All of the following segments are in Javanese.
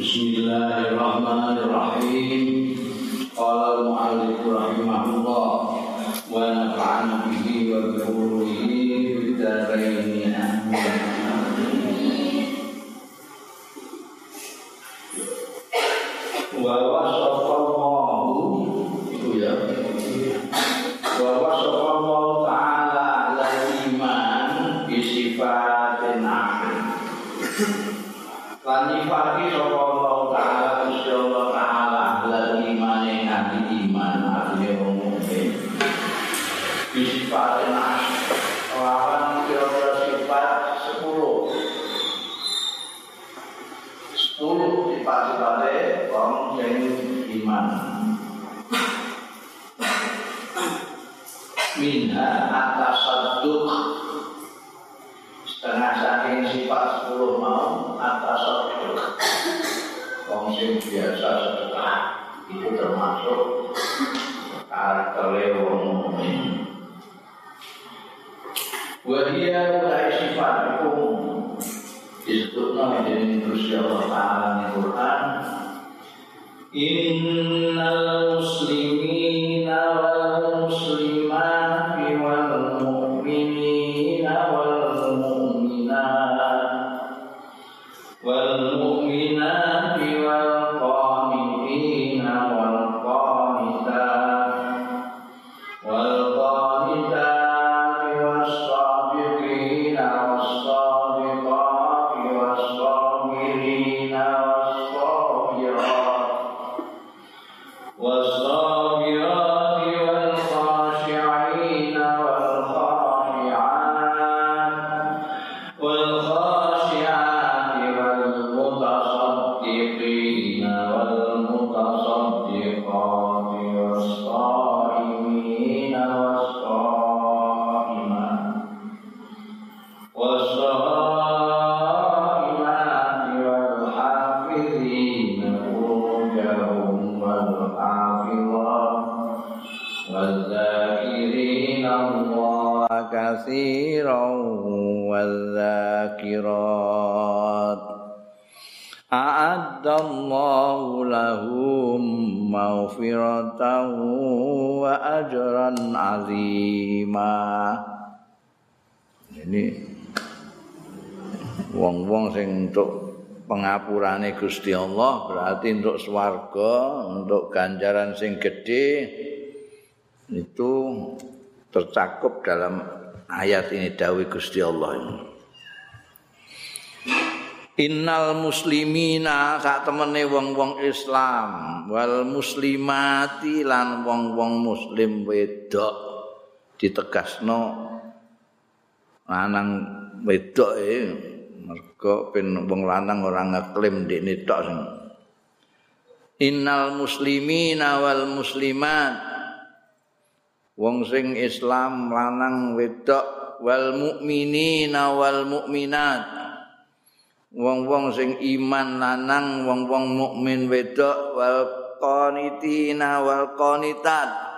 بسم الله الرحمن الرحيم. قال المؤلف رحمه الله ونفعنا به وبفروعه في الدارين alima ini wong-wong sing untuk pengapurane Gusti Allah berarti untuk swarga untuk ganjaran sing gedhe itu tercakup dalam ayat ini dawai Gusti Allah ini. Innal muslimina sak temene wong-wong Islam wal muslimati lan wong-wong muslim wedok. Ditegasno lanang wedok e mergo ben wong lanang ora ngeklaim ndekne tok sing. Innal muslimina wal muslimat. Wong sing Islam lanang wedok wal mukminina wal mukminat wong-wong sing iman lanang wong-wong mukmin wedok wal qanitina wal qanitat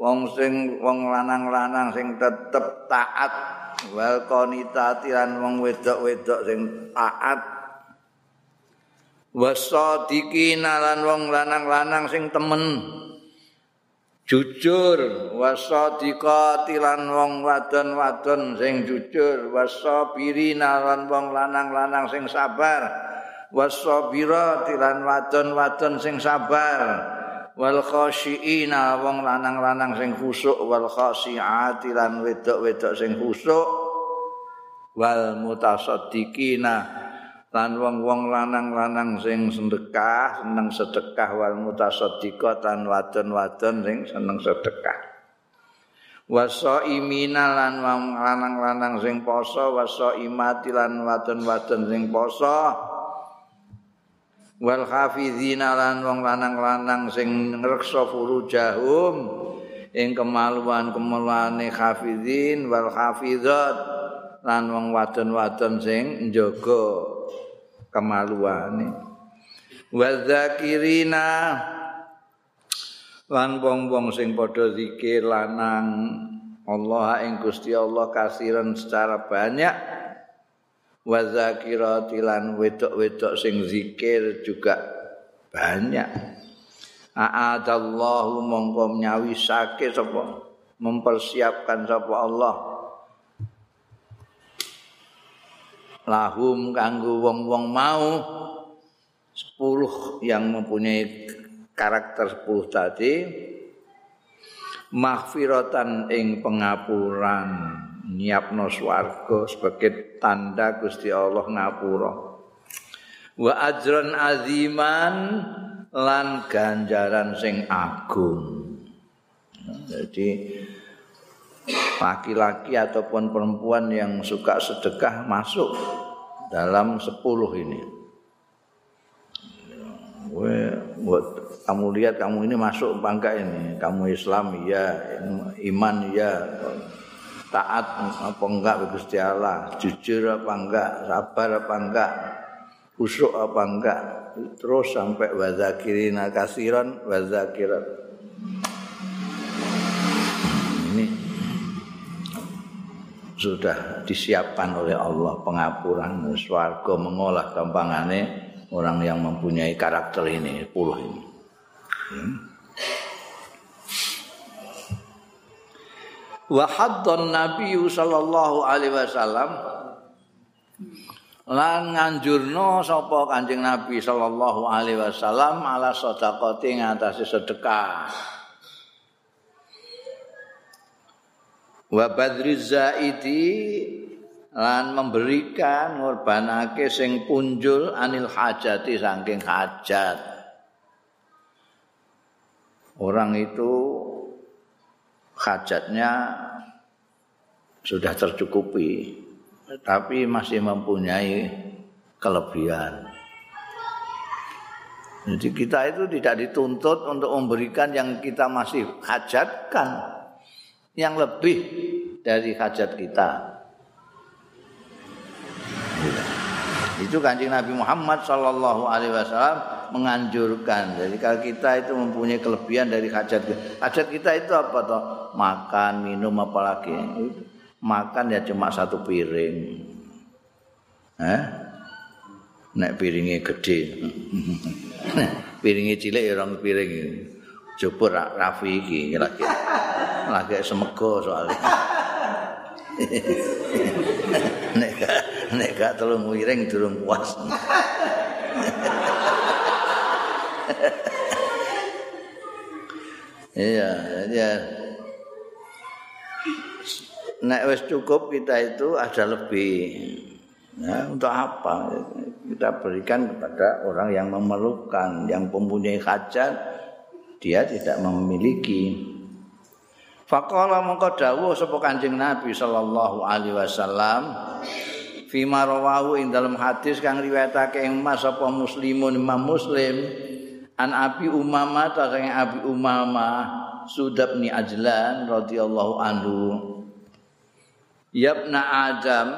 wong sing wong lanang-lanang sing tetep taat wal qanitati lan wong wedok-wedok sing taat. Wasadiqina lan wong lanang-lanang sing temen. Jujur wasadiqati lan wong wadon-wadon sing jujur. Wasabirina lan wong lanang-lanang sing sabar. Wasabirati lan wadon-wadon sing sabar wal khasyiina wong lanang-lanang sing khusuk wal khasyiati lan wedok-wedok sing khusuk wal mutasaddiqina lan wong-wong lanang-lanang sing sedekah seneng sedekah. Wal mutasaddiqat lan wadon-wadon sing seneng sedekah. Wasaimina lan wong lanang-lanang sing poso. Wasaimati lan wadon-wadon sing poso wal hafizina lan wong lanang-lanang sing ngreksa furujahum ing kemaluan-kemaluane hafizin wal hafizat lan wong wadon-wadon sing njaga kemaluane wadzakirina lan wong-wong sing padha zikir lanang Allah ing Gusti Allah kasiran secara banyak wa zakirati lan wedok-wedok sing zikir juga banyak. A'adallahu mongko nyawisake sapa? Mempersiapkan sapa Allah? Lahum kanggo wong-wong mau. 10 yang mempunyai karakter 10 tadi. Mahfiratan ing pengapuran nyiapno swarga sebagai tanda Gusti Allah ngapura. Wa ajran aziman lan ganjaran sing agung. Jadi laki-laki ataupun perempuan yang suka sedekah masuk dalam sepuluh ini. Buat kamu lihat kamu ini masuk apa ini. Kamu Islam ya iman ya taat apa enggak Gusti Allah, jujur apa enggak, sabar apa enggak, usuk apa enggak, terus sampai wazakirina kasiran wazakirat. Ini sudah disiapkan oleh Allah pengapuran swarga mengolah gampangane orang yang mempunyai karakter ini puluh ini. Hmm. Wa haddon nabi sallallahu alaihi wasallam. Lan nganjurno sapa kanjeng nabi sallallahu alaihi wasallam ala sedekati ngatasi sedekah. Wa badri zaidi lan memberikan ngorbanake sing punjul anil hajati saking hajat. Orang itu hajatnya sudah tercukupi tapi masih mempunyai kelebihan. Jadi kita itu tidak dituntut untuk memberikan yang kita masih hajatkan yang lebih dari hajat kita. Itu kanjeng Nabi Muhammad Sallallahu Alaihi Wasallam menganjurkan. Jadi kalau kita itu mempunyai kelebihan dari hajat kita. Hajat kita itu apa toh? Makan, minum apalagi. Makan ya cuma satu piring. Eh? Nek piringnya gede. piringnya cilik ya orang piring. Coba Rafi iki lagi. Lagi semego soalnya. nek nek gak telung wiring durung puas. Iya, ya. Nek wis cukup kita itu ada lebih. Ya, untuk apa? Kita berikan kepada orang yang memerlukan, yang mempunyai hajat, dia tidak memiliki. Faqala mongko dawuh sapa Kanjeng Nabi sallallahu alaihi wasallam fi marawahu ing dalam hadis kang riwayatake ing Mas apa Muslimun Imam Muslim an Abi Umamah ta sing Abi Umamah Sudab ni Ajlan radhiyallahu anhu. Yabna Adam.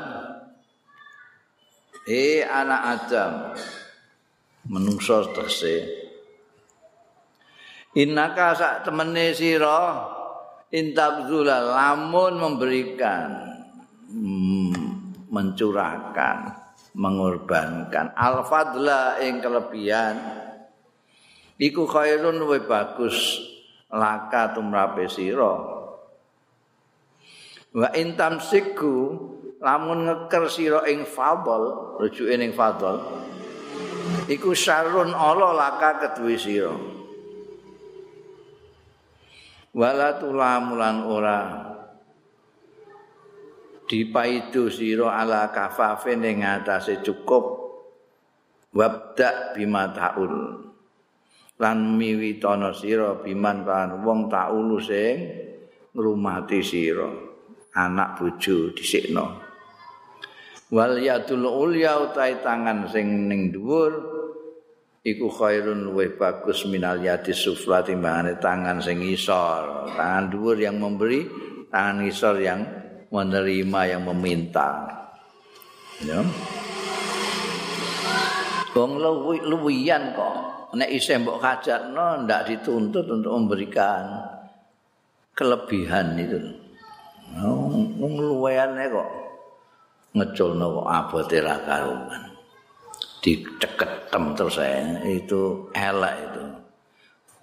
Eh anak Adam. Menungso terse. Innaka sak temene sira intabzula lamun memberikan hmm, mencurahkan mengorbankan. Al-fadla ing kelebihan iku khairun wa bagus laka tumrape sira. Wa intam siku lamun ngeker sira ing fadl rujuke ning fadl iku syarun ala laka keduwe sira. Wala tulamulan ora dipaidu sira ala kafafin ing atase cukup. Wabda bima taul lan miwitana sira biman kan wong tak ulu sing ngrumati sira. Anak bojo dhisikno wal yadul ulya utai tangan sing ning dhuwur iku khairun luwih bagus minal yadi sufla timbangane tangan sing isor tangan dhuwur yang memberi tangan isor yang menerima yang meminta. Ya. Wong luwian kok nek isih mbok hajatno ndak dituntut untuk memberikan kelebihan itu. Wong luwehane kok ngeculno abote ra karuan. Diceketem terus saya itu elek itu.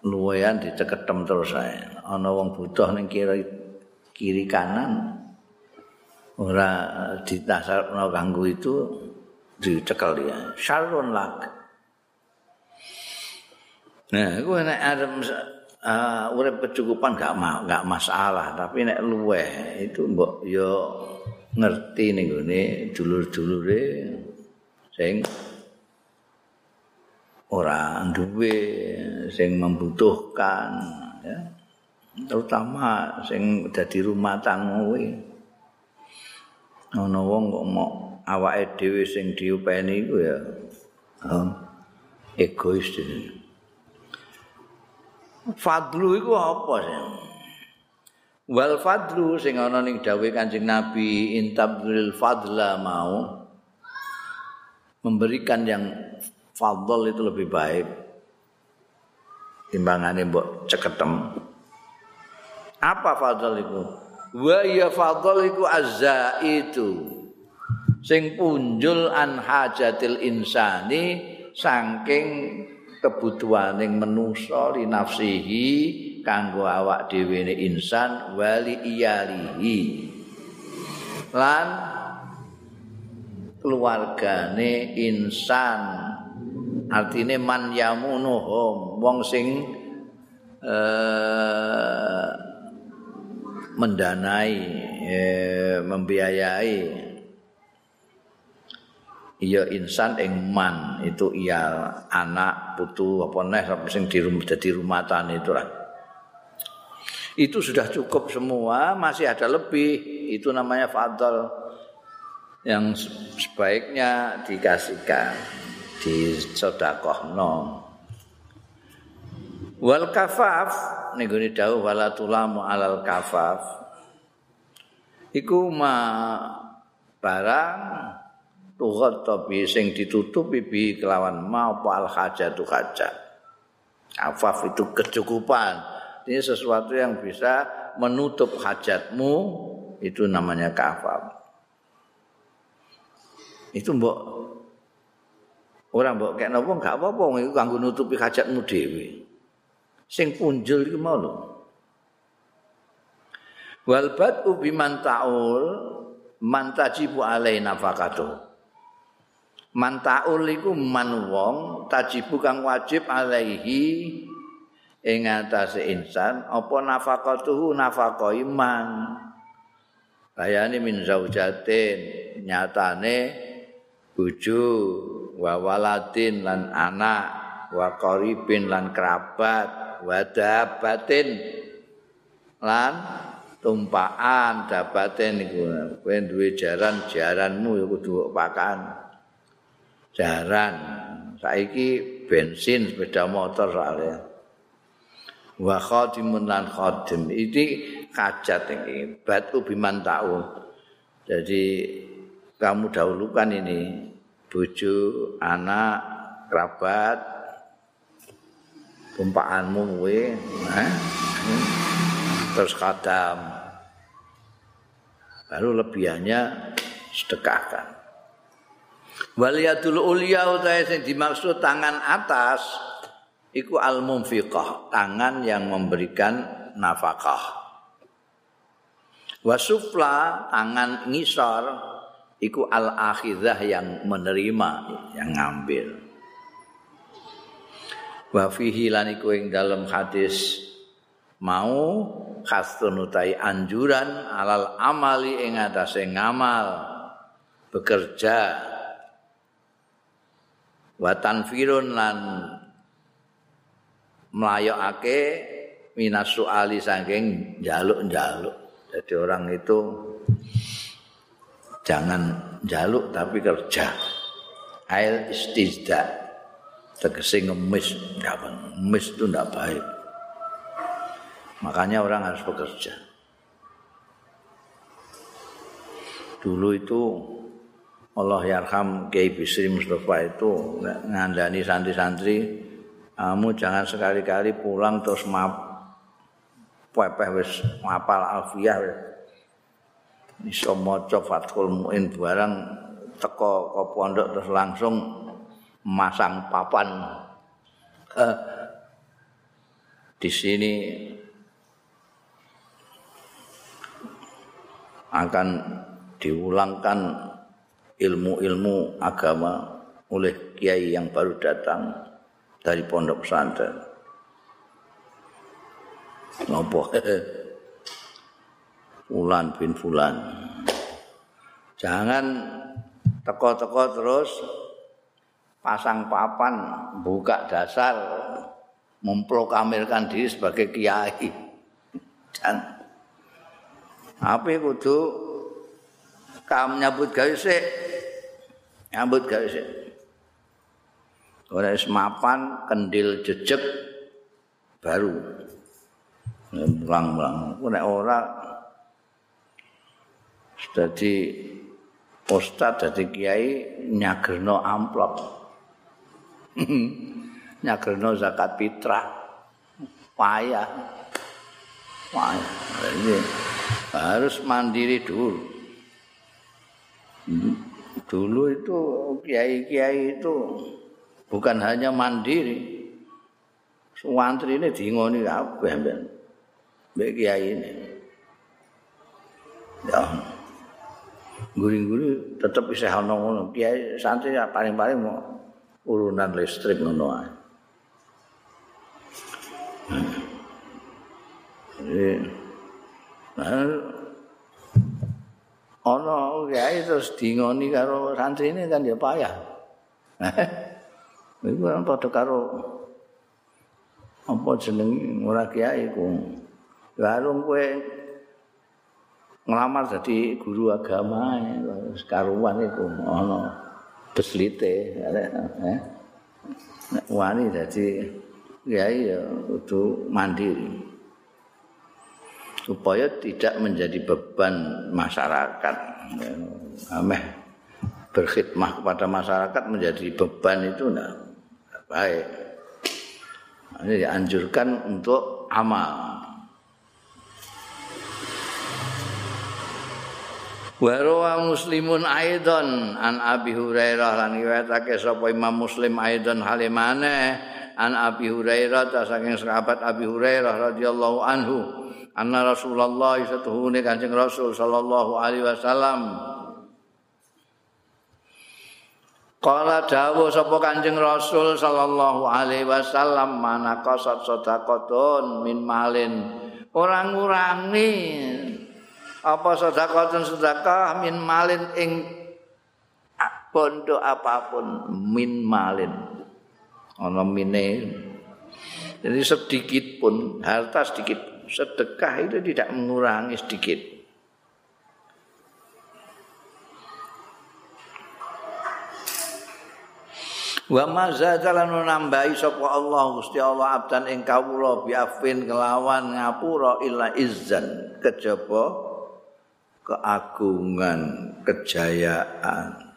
Luwean diceketem terus saya. Ana wong butuh ning kiri kiri kanan ora ditasarno kanggo itu dicekel dia. Syarrun lak. Nah, gue nek arep uh, urip kecukupan gak ma gak masalah, tapi nek luweh itu mbok yo ngerti ning gone dulur-dulure sing ora duwe sing membutuhkan ya. Terutama sing dadi rumah tangga kuwi. Ana wong kok mau awake dhewe sing diupeni iku ya egois dhewe fadlu iku apa sih wal fadlu sing ana ning dawuhe Kanjeng Nabi intabdul fadla mau. Memberikan yang fadl itu lebih baik. Timbangane mbok ceketem. Apa fadl itu wa ya fadl iku azza itu sing punjul an hajatil insani saking kebutuhaning manusa li nafsihi kanggo awak dhewe insan wali iyalihi. Lan keluargane insan. Artine man yamunuhum wong sing eh, mendanai eh, membiayai iya insan ing man itu iya anak putu apa neh sing di rumah jadi rumah itu lah itu sudah cukup semua masih ada lebih. Itu namanya fadl. Yang sebaiknya dikasihkan di sodakoh no wal kafaf nih gue dawuh wala tulamu alal kafaf. Iku ma barang tuhat tapi sing ditutupi bi kelawan ma apa al hajatu hajat kafaf itu kecukupan. Ini sesuatu yang bisa menutup hajatmu itu namanya kafaf. Itu mbok orang mbok kayak nopo nggak apa-apa itu kanggo nutupi hajatmu dewi sing punjul itu mau lho. Wal badu biman ta'ul alai nafakatuh mantaul iku man wong tajibu kang wajib alaihi ing atase insan apa nafaqatuhu nafaqah iman. Bayane min zaujatin nyatane bojo wa waladin lan anak wa qaribin lan kerabat wa dabatin lan tumpaan dabatin iku. Kowe duwe jaran jaranmu ya kudu pakan jaran saiki bensin sepeda motor soalnya. Wa khadimun lan khadim. Iki kajat iki batu biman ta'u jadi kamu dahulukan ini. Bojo anak kerabat tumpaanmu kuwi eh? terus kadam. Baru lebihannya sedekahkan Waliyadul ulia utahe sing dimaksud tangan atas iku al munfiqah, tangan yang memberikan nafkah. Wasufla tangan ngisor iku al akhidah yang menerima, yang ngambil. Wa fihi lan iku ing dalam hadis mau khastun utai anjuran alal amali ing atase ngamal bekerja wa tanfirun lan mlayokake minas suali saking njaluk-njaluk. Jadi orang itu jangan jaluk tapi kerja. Ail istizda. Tegesi ngemis, ngemis itu tidak baik. Makanya orang harus bekerja. Dulu itu Allah yarham Kiai Bisri Mustafa itu ngandani santri-santri. Kamu jangan sekali-kali pulang terus map pepeh wis ngapal alfiah iso maca Fathul Muin barang teko ke pondok terus langsung masang papan. Eh, di sini akan diulangkan ilmu-ilmu agama oleh kiai yang baru datang dari pondok pesantren. Nopo Fulan bin Fulan. Jangan teko-teko terus pasang papan, buka dasar, memproklamirkan diri sebagai kiai. Dan apa kudu kamu nyambut gawe sik. Nyambut gawe sik. Ora mapan kendil jejeg baru. Mulang-mulang. Nek ora Jadi ustaz jadi kiai nyagerno amplop. nyagerno zakat fitrah. Payah. Payah. Harus mandiri dulu. Dulu itu kiai-kiai itu bukan hanya mandiri. Suwantri ini dingoni apa Mbak kiai ini. Ya. Guri-guri tetap bisa ana ngono. Kiai santri paling-paling mau urunan listrik ngono ae. Nah, ana kiai terus dingoni karo santri ini kan ya payah. Iku kan padha karo apa jeneng ora kiai ku. Lalu kowe ngelamar jadi guru agama sekaruan itu ono beslite eh wani jadi ya ya itu mandiri supaya tidak menjadi beban masyarakat. Ameh berkhidmah kepada masyarakat menjadi beban itu nah baik. Ini dianjurkan untuk amal. Wa muslimun aidon an Abi Hurairah lan riwayatake sapa Imam Muslim aidon halimane an Abi Hurairah ta saking sahabat Abi Hurairah radhiyallahu anhu anna Rasulullah satuhune Kanjeng Rasul sallallahu alaihi wasallam. Kala dawuh sapa Kanjeng Rasul sallallahu alaihi wasallam mana qasat sedekahun min malin. Orang ngurangi apa sedekah sedekah min malin ing bondo apapun min malin. Ana mine. Jadi sedikit pun harta sedikit sedekah itu tidak mengurangi sedikit Wa ma zadalan nambahi sapa Allah Gusti Allah abdan ing kawula bi afin kelawan ngapura illa izzan kejaba keagungan, kejayaan.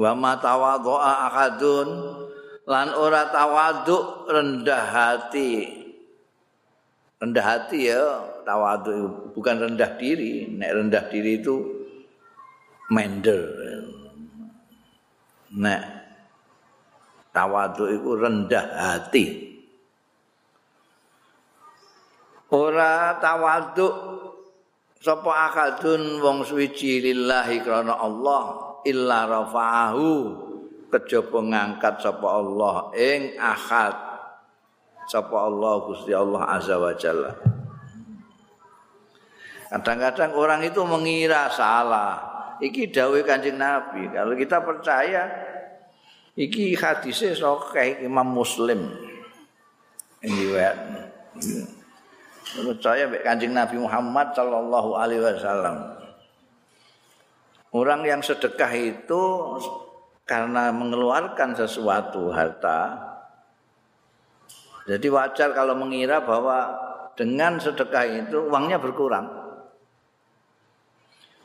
Wa ma ahadun lan ora tawadhu rendah hati. Rendah hati ya, tawadhu bukan rendah diri. Nek rendah diri itu mender. Nek tawadhu itu rendah hati. Ora tawadhu sapa akadun wong suci lillahi krana Allah illa rafa'ahu kejaba ngangkat sapa Allah ing akad sapa Allah Gusti Allah azza wa jalla. Kadang-kadang orang itu mengira salah. Iki dawuh Kanjeng Nabi. Kalau kita percaya iki hadisnya sokeh Imam Muslim. Ini percaya mek Kanjeng Nabi Muhammad sallallahu alaihi wasallam. Orang yang sedekah itu karena mengeluarkan sesuatu harta jadi wajar kalau mengira bahwa dengan sedekah itu uangnya berkurang.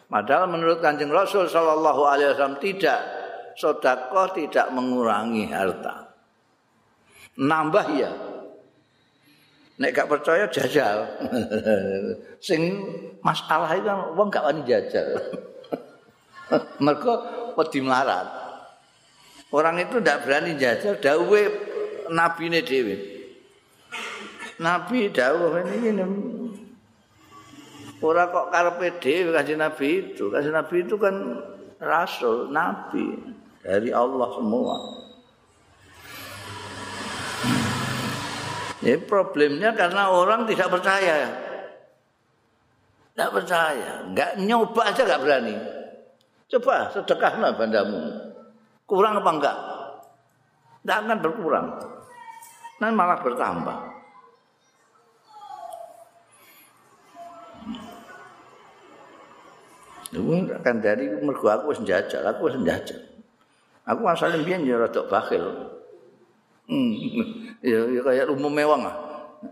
Padahal menurut Kanjeng Rasul sallallahu alaihi wasallam tidak sedekah tidak mengurangi harta. Nambah ya, nek gak percaya jajal. Sing masalah itu kan wong gak wani jajal. Mergo wedi melarat. Orang itu ndak berani jajal dawuhe nabine dhewe. Nabi dawuh ini ora kok karepe dhewe kanjeng Nabi itu. Kanjeng Nabi itu kan rasul, nabi dari Allah semua. Ini problemnya karena orang tidak percaya. Tidak percaya. Enggak nyoba aja enggak berani. Coba sedekah nah bandamu. Kurang apa enggak? Tidak akan berkurang. Nanti malah bertambah. Dari mergo aku wis njajal, aku wis njajal. Aku asalnya biyen ya rada bakhil. Hmm. ya, ya kayak umum mewang ah.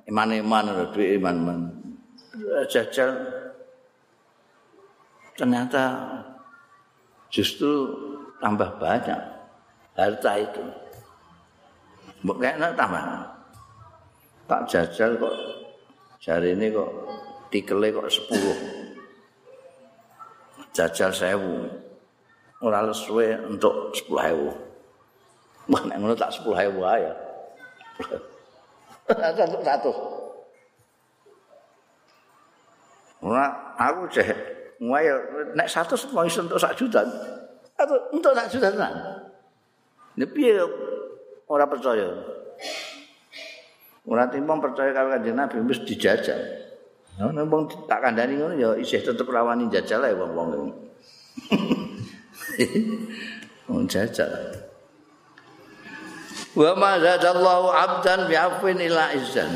Iman-iman ada duit iman-iman. Jajal ternyata justru tambah banyak harta itu. Kayaknya tambah. Tak jajal kok jari ini kok tikele kok sepuluh. Jajal sewu. Orang lesuwe untuk sepuluh hewu. Wah, nek ngono tak 10.000 ae. Satu satu. Ora aku cek ngoyo nek 100 mau iso untuk sak juta. Atau untuk sak juta tenan. Nek piye ora percaya. Ora timbang percaya karo kanjeng Nabi wis dijajal. Nek wong tak kandhani ngono ya isih tetep rawani jajal ae wong-wong. Wong jajal. Wa ma zadallahu 'abdan bi'afwin ila izzan.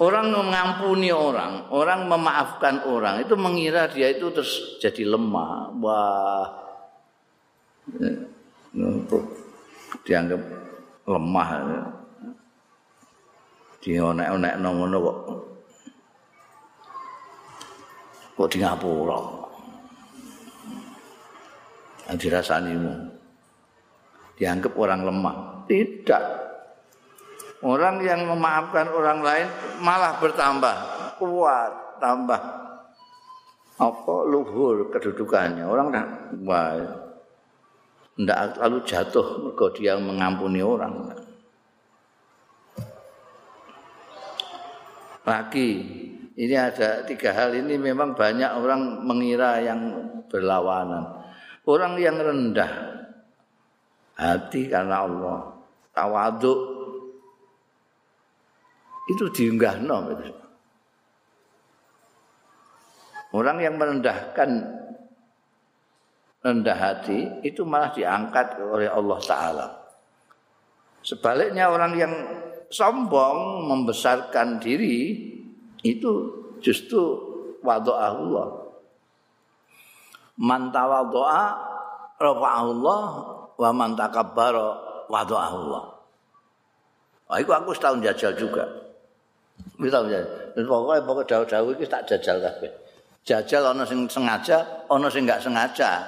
Orang mengampuni orang, orang memaafkan orang itu mengira dia itu terus jadi lemah. Wah. Dianggap lemah. Dionek-onek ngono kok. Kok di ngapura. Yang dirasanimu. Dianggap orang lemah. Tidak. Orang yang memaafkan orang lain malah bertambah kuat, tambah apa luhur kedudukannya. Orang wah ndak lalu jatuh mergo dia mengampuni orang. Lagi ini ada tiga hal ini memang banyak orang mengira yang berlawanan. Orang yang rendah hati karena Allah tawaduk itu diunggahno gitu. Orang yang merendahkan rendah hati itu malah diangkat oleh Allah taala. Sebaliknya orang yang sombong membesarkan diri itu justru Allah. Man tawadhu'a Allah wa man takabbara Allah. Wah, itu aku setahun jajal juga. Bisa jajal. Dan pokoknya pokoknya daun-daun itu tak jajal kabeh. Jajal ana sing sengaja, ana sing enggak sengaja.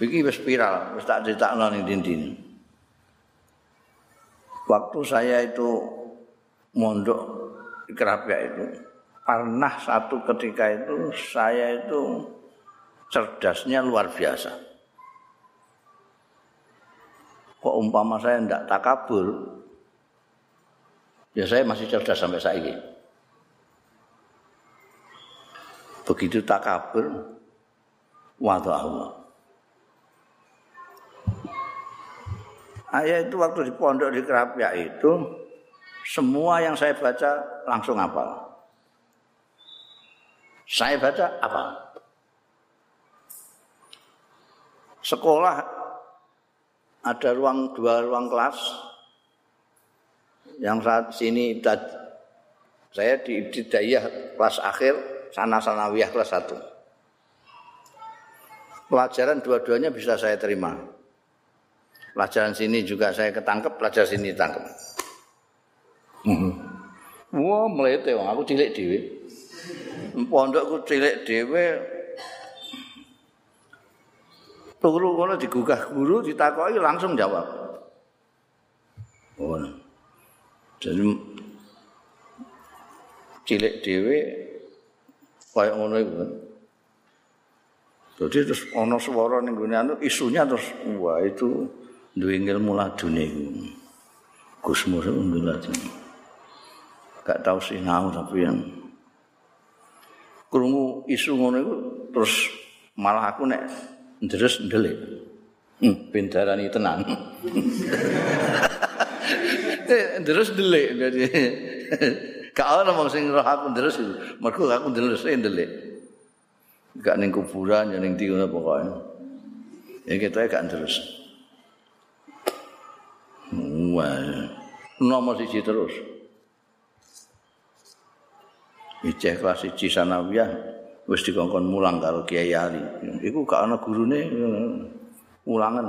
Iki wis viral, wis tak critakno ning dinding. Waktu saya itu mondok Kerapia itu, pernah satu ketika itu saya itu cerdasnya luar biasa. kok umpama saya tidak takabur? Ya saya masih cerdas sampai saat ini begitu takabur Allah. Ayat itu waktu di pondok di Kerapia itu semua yang saya baca langsung apa saya baca apa sekolah ada ruang dua ruang kelas. Yang saat sini saya di ibtidaiyah kelas akhir sana sanawiyah kelas satu. Pelajaran dua-duanya bisa saya terima. Pelajaran sini juga saya ketangkep pelajaran sini tangkep hmm. Wah melete aku cilik dewi pondokku cilik dewi turu ngono digugah guru ditakoki langsung jawab. Oh. Jadi cilik dhewe kaya ngono iku. Jadi terus ana swara ning gone anu isunya terus wah itu duwe ilmu ladune iku. Gusmus ilmu ladune. Gak tau sinau tapi yang krungu isu ngono iku terus malah aku nek ndres ndelik. Hmm, pindarani tenan. Eh, ndres ndelik jadi gak ana wong sing roh aku ndres mergo aku ndres ndelik. Gak ning kuburan ya ning ndi ngono pokoke. Ya kita gak ndres. Wah, nomor siji terus. Ijeh kelas siji sanawiyah wis dikongkon mulang karo Kiai Ali. Iku gak ana gurune ulangan.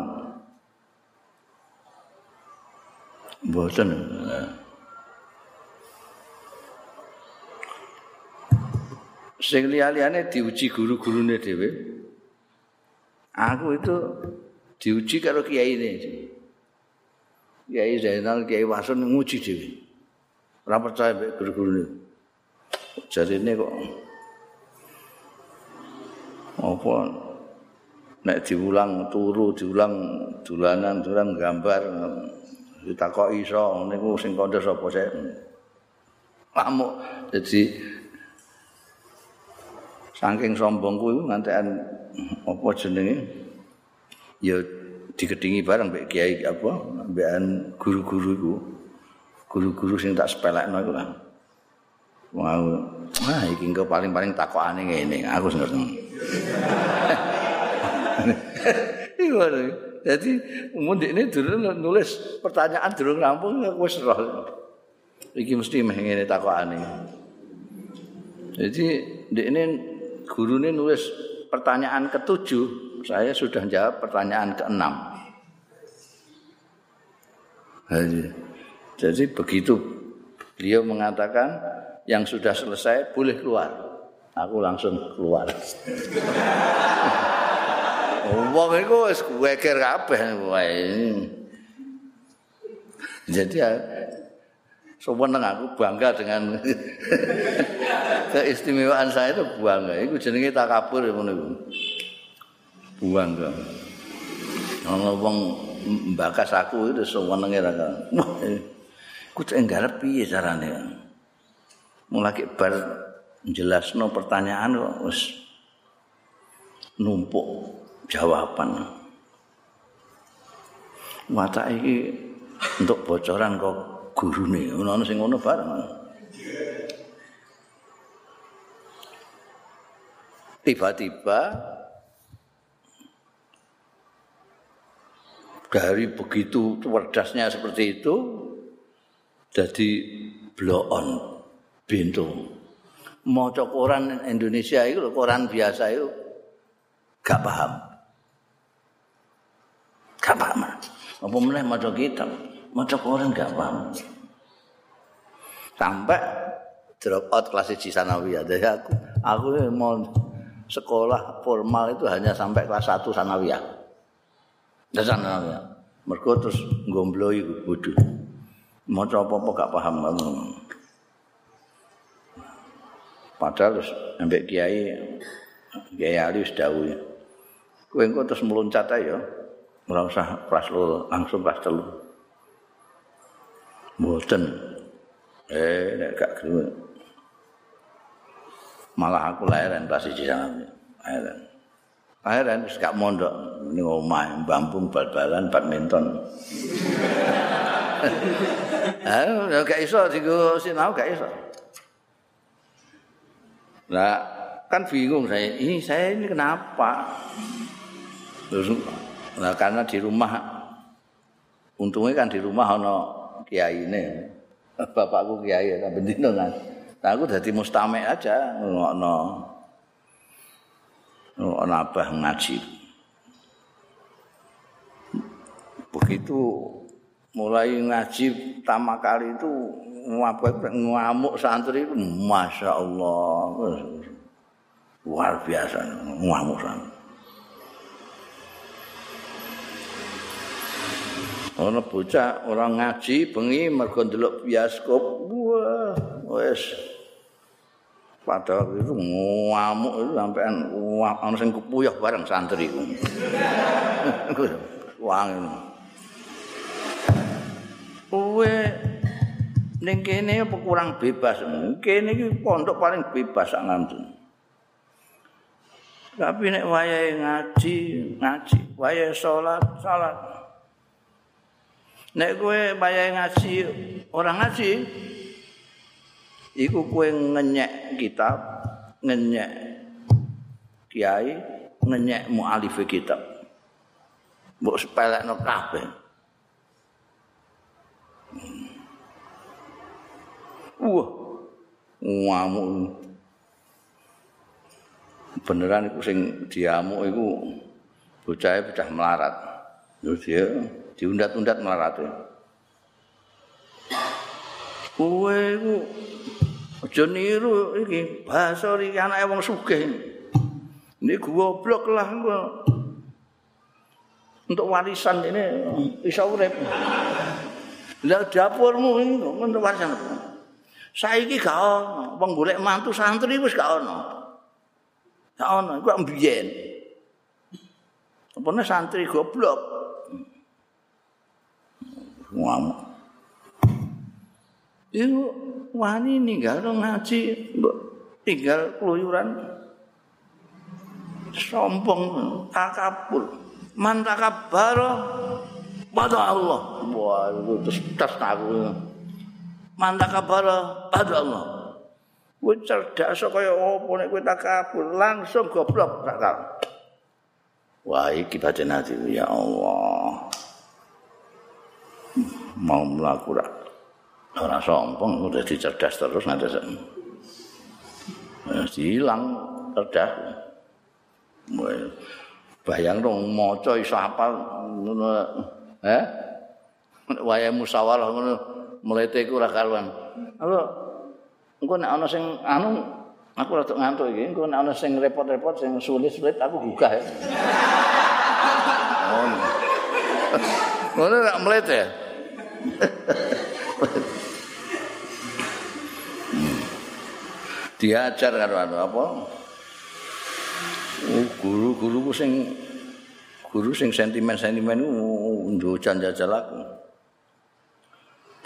Boten. Sing liyane diuji guru-gurune dhewe. Aku itu diuji karo kiai ini. Kiai Zainal, Kiai Wasun nguji dhewe. Ora percaya guru-gurune. Jadi ini kok apa nek diulang turu diulang dolanan dolanan gambar kita kok iso niku sing kandha sapa sik amuk jadi saking sombongku iku ngantekan apa jenenge? Ya digedingi bareng mbek kiai apa mbekan guru-guru iku. Guru-guru sing tak sepelekno iku lah Wah, wah iki engko paling-paling takokane ngene, aku ngerti. Iku Jadi mun ini dulu nulis pertanyaan durung rampung wis roh. Iki mesti meh ngene takokane. Jadi ini gurune nulis pertanyaan ketujuh, saya sudah jawab pertanyaan keenam. Jadi begitu beliau mengatakan yang sudah selesai boleh keluar. Aku langsung keluar. Wong iku wis weker kabeh wae. Jadi ya sewenang aku bangga dengan keistimewaan saya itu bangga. Iku jenenge takabur ya ngono iku. Bangga. Ono wong mbakas aku itu sewenenge ra. Wah, ku cek piye carane? Mulai bar jelasno pertanyaan kok wis numpuk jawaban. Mata iki untuk bocoran kok gurune ono sing ngono bareng. Tiba-tiba dari begitu cerdasnya seperti itu jadi blow bintu. Maca koran Indonesia itu koran biasa itu gak paham. Gak paham. Apa meneh maca kitab, maca koran gak paham. Sampai drop out kelas 1 sanawiyah. Jadi aku aku mau sekolah formal itu hanya sampai kelas 1 sanawiyah. Dan sanawiyah. Mergo terus ngombloi bodho. Maca apa-apa gak paham. Padahal terus ambek kiai kiai Ali wis dawuh. Kowe engko terus meloncat ae ya. Ora usah kelas langsung kelas telu. Mboten. Eh nek gak gelem. Malah aku lahiran pas di sana. Lahiran. Lahiran wis gak mondok ning omah mbambung bal-balan badminton. Ah, gak iso digo sinau gak iso. Nah, kan bingung saya. Ini saya ini kenapa? Nah karena di rumah, untungnya kan di rumah ono kiai ini, bapakku kiai ya, bendino kan. Nah, aku jadi mustamek aja, ngono, ngono abah ngaji. Begitu mulai ngaji pertama kali itu ngamuk santri itu masya Allah luar biasa ngamuk santri Orang bocah orang ngaji bengi mergo ndelok bioskop wah wes pada waktu itu ngamuk itu sampean ana sing kepuyah bareng santri ku. Wang. Kowe ning kene apa kurang bebas? Kene iki pondok paling bebas sak ngandun. Tapi nek wayahe ngaji, ngaji, wayahe salat, salat. Nek kowe wayahe ngaji, orang ngaji, iku kowe ngenyek kitab, ngenyek kiai, ngenyek mualif kitab. Mbok sepelekno kabeh. Wah, ngamuk. beneran iku sing diamuk iku bocahe pecah melarat. Terus dia diundat-undat melarat. Kowe iku aja niru iki basa iki anake wong sugih. Ini goblok lah gua. Untuk warisan ini bisa urip. Lah dapurmu ini untuk warisan. Saiki gak ono, wong golek mantu santri wis gak ono. Gak ono, iku mbiyen. Apa santri goblok. Ngamuk. Iku wani ninggal ngaji, tinggal keluyuran. Sombong, takabur. Man takabaro pada Allah. Wah, itu tas tahu. Man takabaro pada Allah. Kowe cerdas kaya apa nek kowe takabur langsung goblok tak kal. Wah iki badan hati ya Allah. Mau mlaku ra. Ora sombong udah dicerdas terus nanti sen. hilang cerdas. Bayang dong maca iso hafal ngono. Eh? Wayahe musyawarah ngono mlete iku ora karuan. Halo, engko nek ana sing anu aku rada ngantuk iki. Engko nek ana sing repot-repot sing sulit-sulit aku gugah ya. Oh ngono nek mlet ya? Diajar karo anu apa? Oh, guru-guru sing guru sing sentimen-sentimen ku jajal aku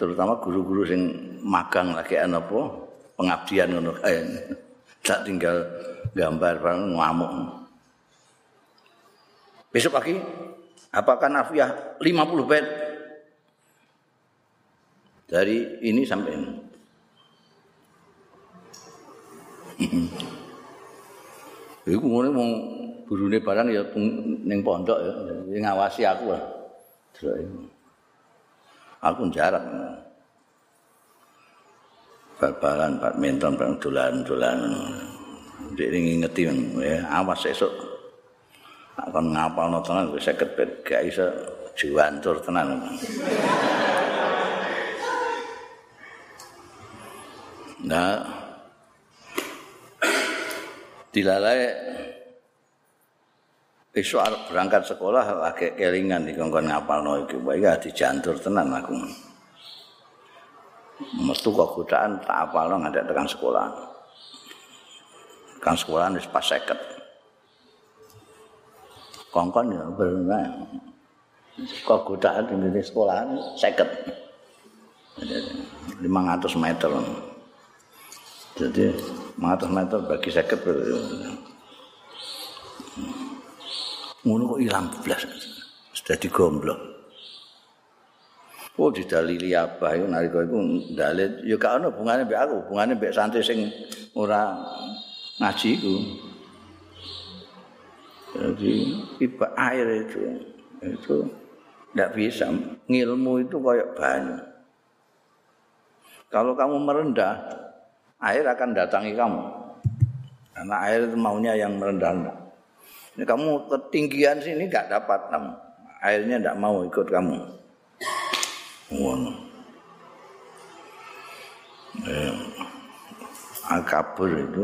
terutama guru-guru sing magang lagi ana apa pengabdian ngono kae. Tak tinggal gambar bareng ngamuk. Besok pagi apakah nafiah 50 bait dari ini sampai ini. Iku ngene mung burune barang ya ning pondok ya ngawasi aku lah. Aku jarak. bal-balan, badminton, bareng dolan-dolan. Dek ini ngingeti, ya, awas esok. Akan ngapal no tenan, gue seket bet, gak bisa jiwantur tenan. Nah, dilalai besok berangkat sekolah lagi kelingan di kongkong ngapal no itu, baik dijantur tenan aku. metu kok godaan tak apalno nganti tekan sekolah. Tekan sekolah wis pas 50. Kongkon ya bener. Kok godaan di sekolah 50. 500 meter. Jadi 500 meter bagi 50 berarti. Ngono kok ilang blas. Sudah digomblok. Oh didalili apa iku nalika iku dalil ya gak ono hubungane mbek aku, hubungane mbek santri sing ora ngaji iku. Jadi iba air itu itu tidak bisa ngilmu itu kayak banyu. Kalau kamu merendah, air akan datangi kamu. Karena air itu maunya yang merendah. Ini kamu ketinggian sini nggak dapat, airnya tidak mau ikut kamu. ngono. Eh, akabur itu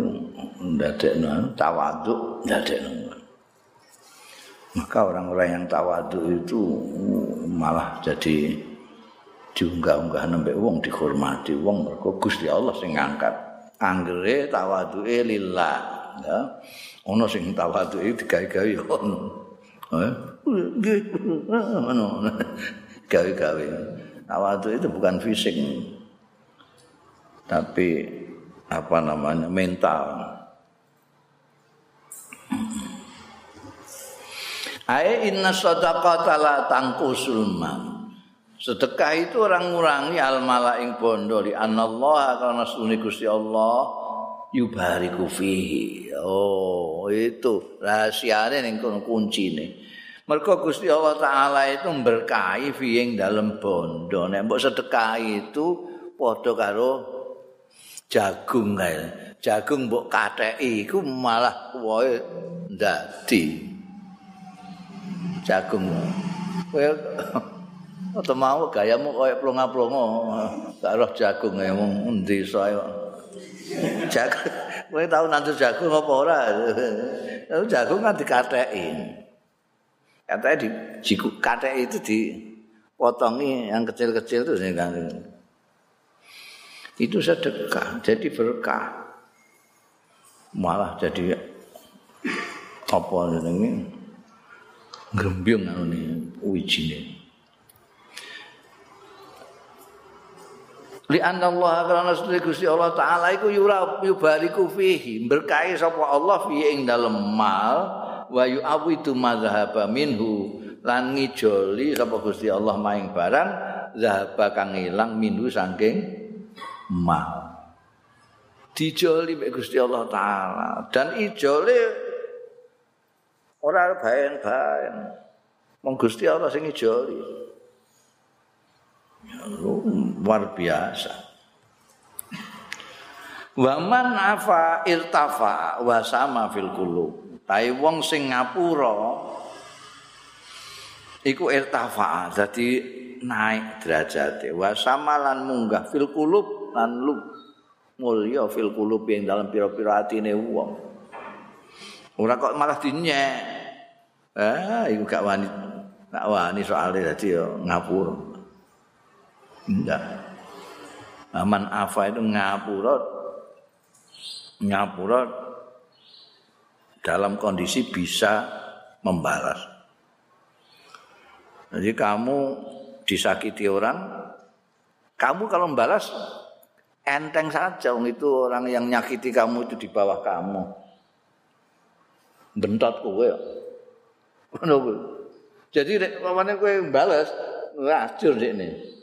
ndadekno tawaduk ndadekno. Maka orang-orang yang tawaduk itu malah jadi diunggah-unggah nembe wong dihormati wong mergo Gusti Allah sing ngangkat. anggere tawaduke lillah ya ono sing tawaduke digawe-gawe ya ono ono gawe-gawe. Tawaduk itu bukan fisik. Tapi apa namanya mental. Ai inna sadaqata la tangkusul mal. Sedekah itu orang ngurangi al malaing bondo. Li anallah karena sunni Gusti Allah yubariku fihi. Oh, itu rahasiane ning kono kuncine. Mergo Gusti Allah taala itu berkahi fiing dalam bondo. Nek mbok sedekah itu padha karo jagung kae. Jagung mbok katheki iku malah wohe ndadi. jagung. Kowe ora mau gayamu koyo plonga-plonga, gak roh jagung ya mung desa Jagung. Kowe tau nandur jagung apa ora? jagung kan dikatheki. Katanya di jiku kathek itu dipotongi yang kecil-kecil itu Itu sedekah, jadi berkah. Malah jadi apa ini? grembyung ngene wijine li anna Allah karena sedaya Gusti Allah taala iku yura yubariku fihi. Berkahi sapa Allah fi ing dalem mal wa yu'awidu madzhaba minhu. Lan ngijoli sapa Gusti Allah maing barang zahaba kang ilang minhu saking mal. Dijoli mek Gusti Allah taala. Dan ijole ora baen-baen. Wong Gusti Allah sing ijoli. Luar biasa. Wa man afa irtafa wa sama fil qulub. Tai wong sing ngapura iku irtafa dadi naik derajate wa sama lan munggah fil qulub lan lu mulya fil qulub ing dalam pira-pira atine wong. Ora kok malah dinyek. Ah, iku gak wani. Gak wani soalé dadi yo ngapura. Enggak. Aman afa itu ngapura. Ngapura dalam kondisi bisa membalas. Jadi kamu disakiti orang, kamu kalau membalas enteng saja. Itu orang yang nyakiti kamu itu di bawah kamu. Bentot kowe. Jadi nek kowe bales, ngacur ini.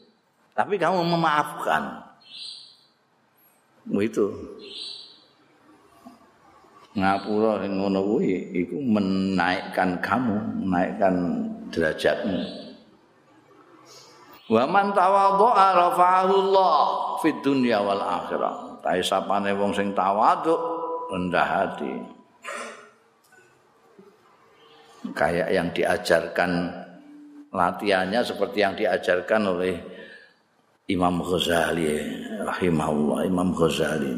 Tapi kamu memaafkan. itu. Ngapura sing ngono kuwi iku menaikkan kamu, menaikkan derajatmu. Wa man tawadhu'a rafa'ahu Allah fid dunya wal akhirah. Ta sapane wong sing tawadhu rendah hati. kayak yang diajarkan latihannya seperti yang diajarkan oleh Imam Ghazali rahimahullah Imam Ghazali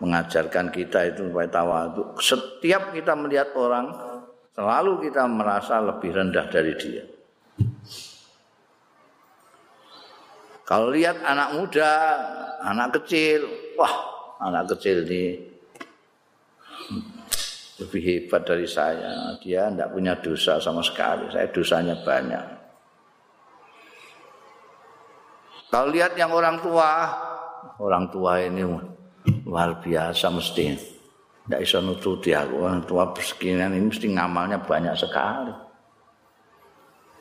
mengajarkan kita itu supaya tawadhu setiap kita melihat orang selalu kita merasa lebih rendah dari dia kalau lihat anak muda anak kecil wah anak kecil ini lebih hebat dari saya. Dia tidak punya dosa sama sekali. Saya dosanya banyak. Kalau lihat yang orang tua, orang tua ini luar biasa mesti. Tidak bisa nututi aku. Orang tua bersekian ini mesti ngamalnya banyak sekali.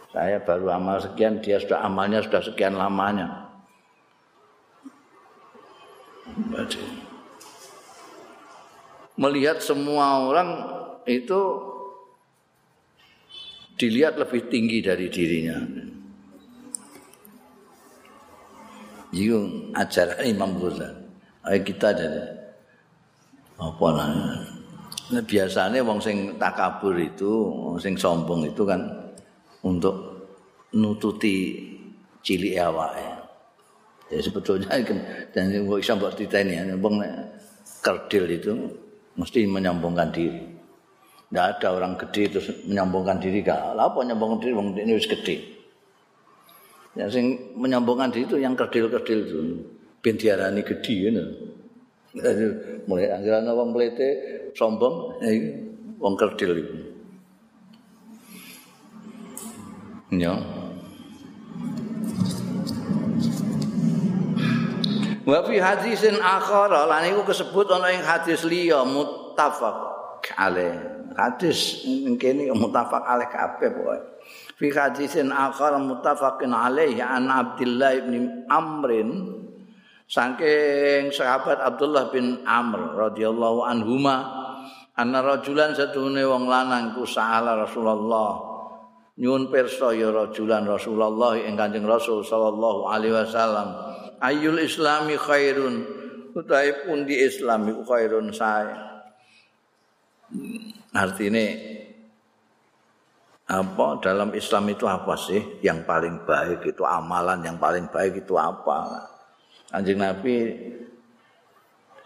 Saya baru amal sekian, dia sudah amalnya sudah sekian lamanya. Melihat semua orang itu dilihat lebih tinggi dari dirinya. Itu ajaran Imam Ghazali. Ayo kita jadi apa namanya? Nah, biasanya wong sing takabur itu, wong sing sombong itu kan untuk nututi cilik awake. Ya sebetulnya kan dan wong iso mbok titeni, wong kerdil itu mesti menyombongkan diri. Tidak ada orang gede terus menyombongkan diri gak. Apa menyombongkan diri? Wong ini harus gede. Yang sing menyombongkan diri itu yang kerdil-kerdil itu. Ben diarani gede ya. mulai anggaran wong mlete sombong wong kerdil iku ya Wa fi hadisin akhar lan iku kesebut ana ing hadis liya muttafaq alaih. Hadis kene muttafaq alaih kabeh pokoke. Fi hadisin akhar muttafaqin alaih an Abdullah bin Amrin saking sahabat Abdullah bin Amr radhiyallahu anhuma anna rajulan satune wong lanang ku sa'ala Rasulullah. Nyuwun pirsa ya rajulan Rasulullah ing Kanjeng Rasul sallallahu alaihi wasallam ayul islami khairun utahe pundi islam iku khairun sae. Artine apa dalam Islam itu apa sih yang paling baik itu amalan yang paling baik itu apa Anjing Nabi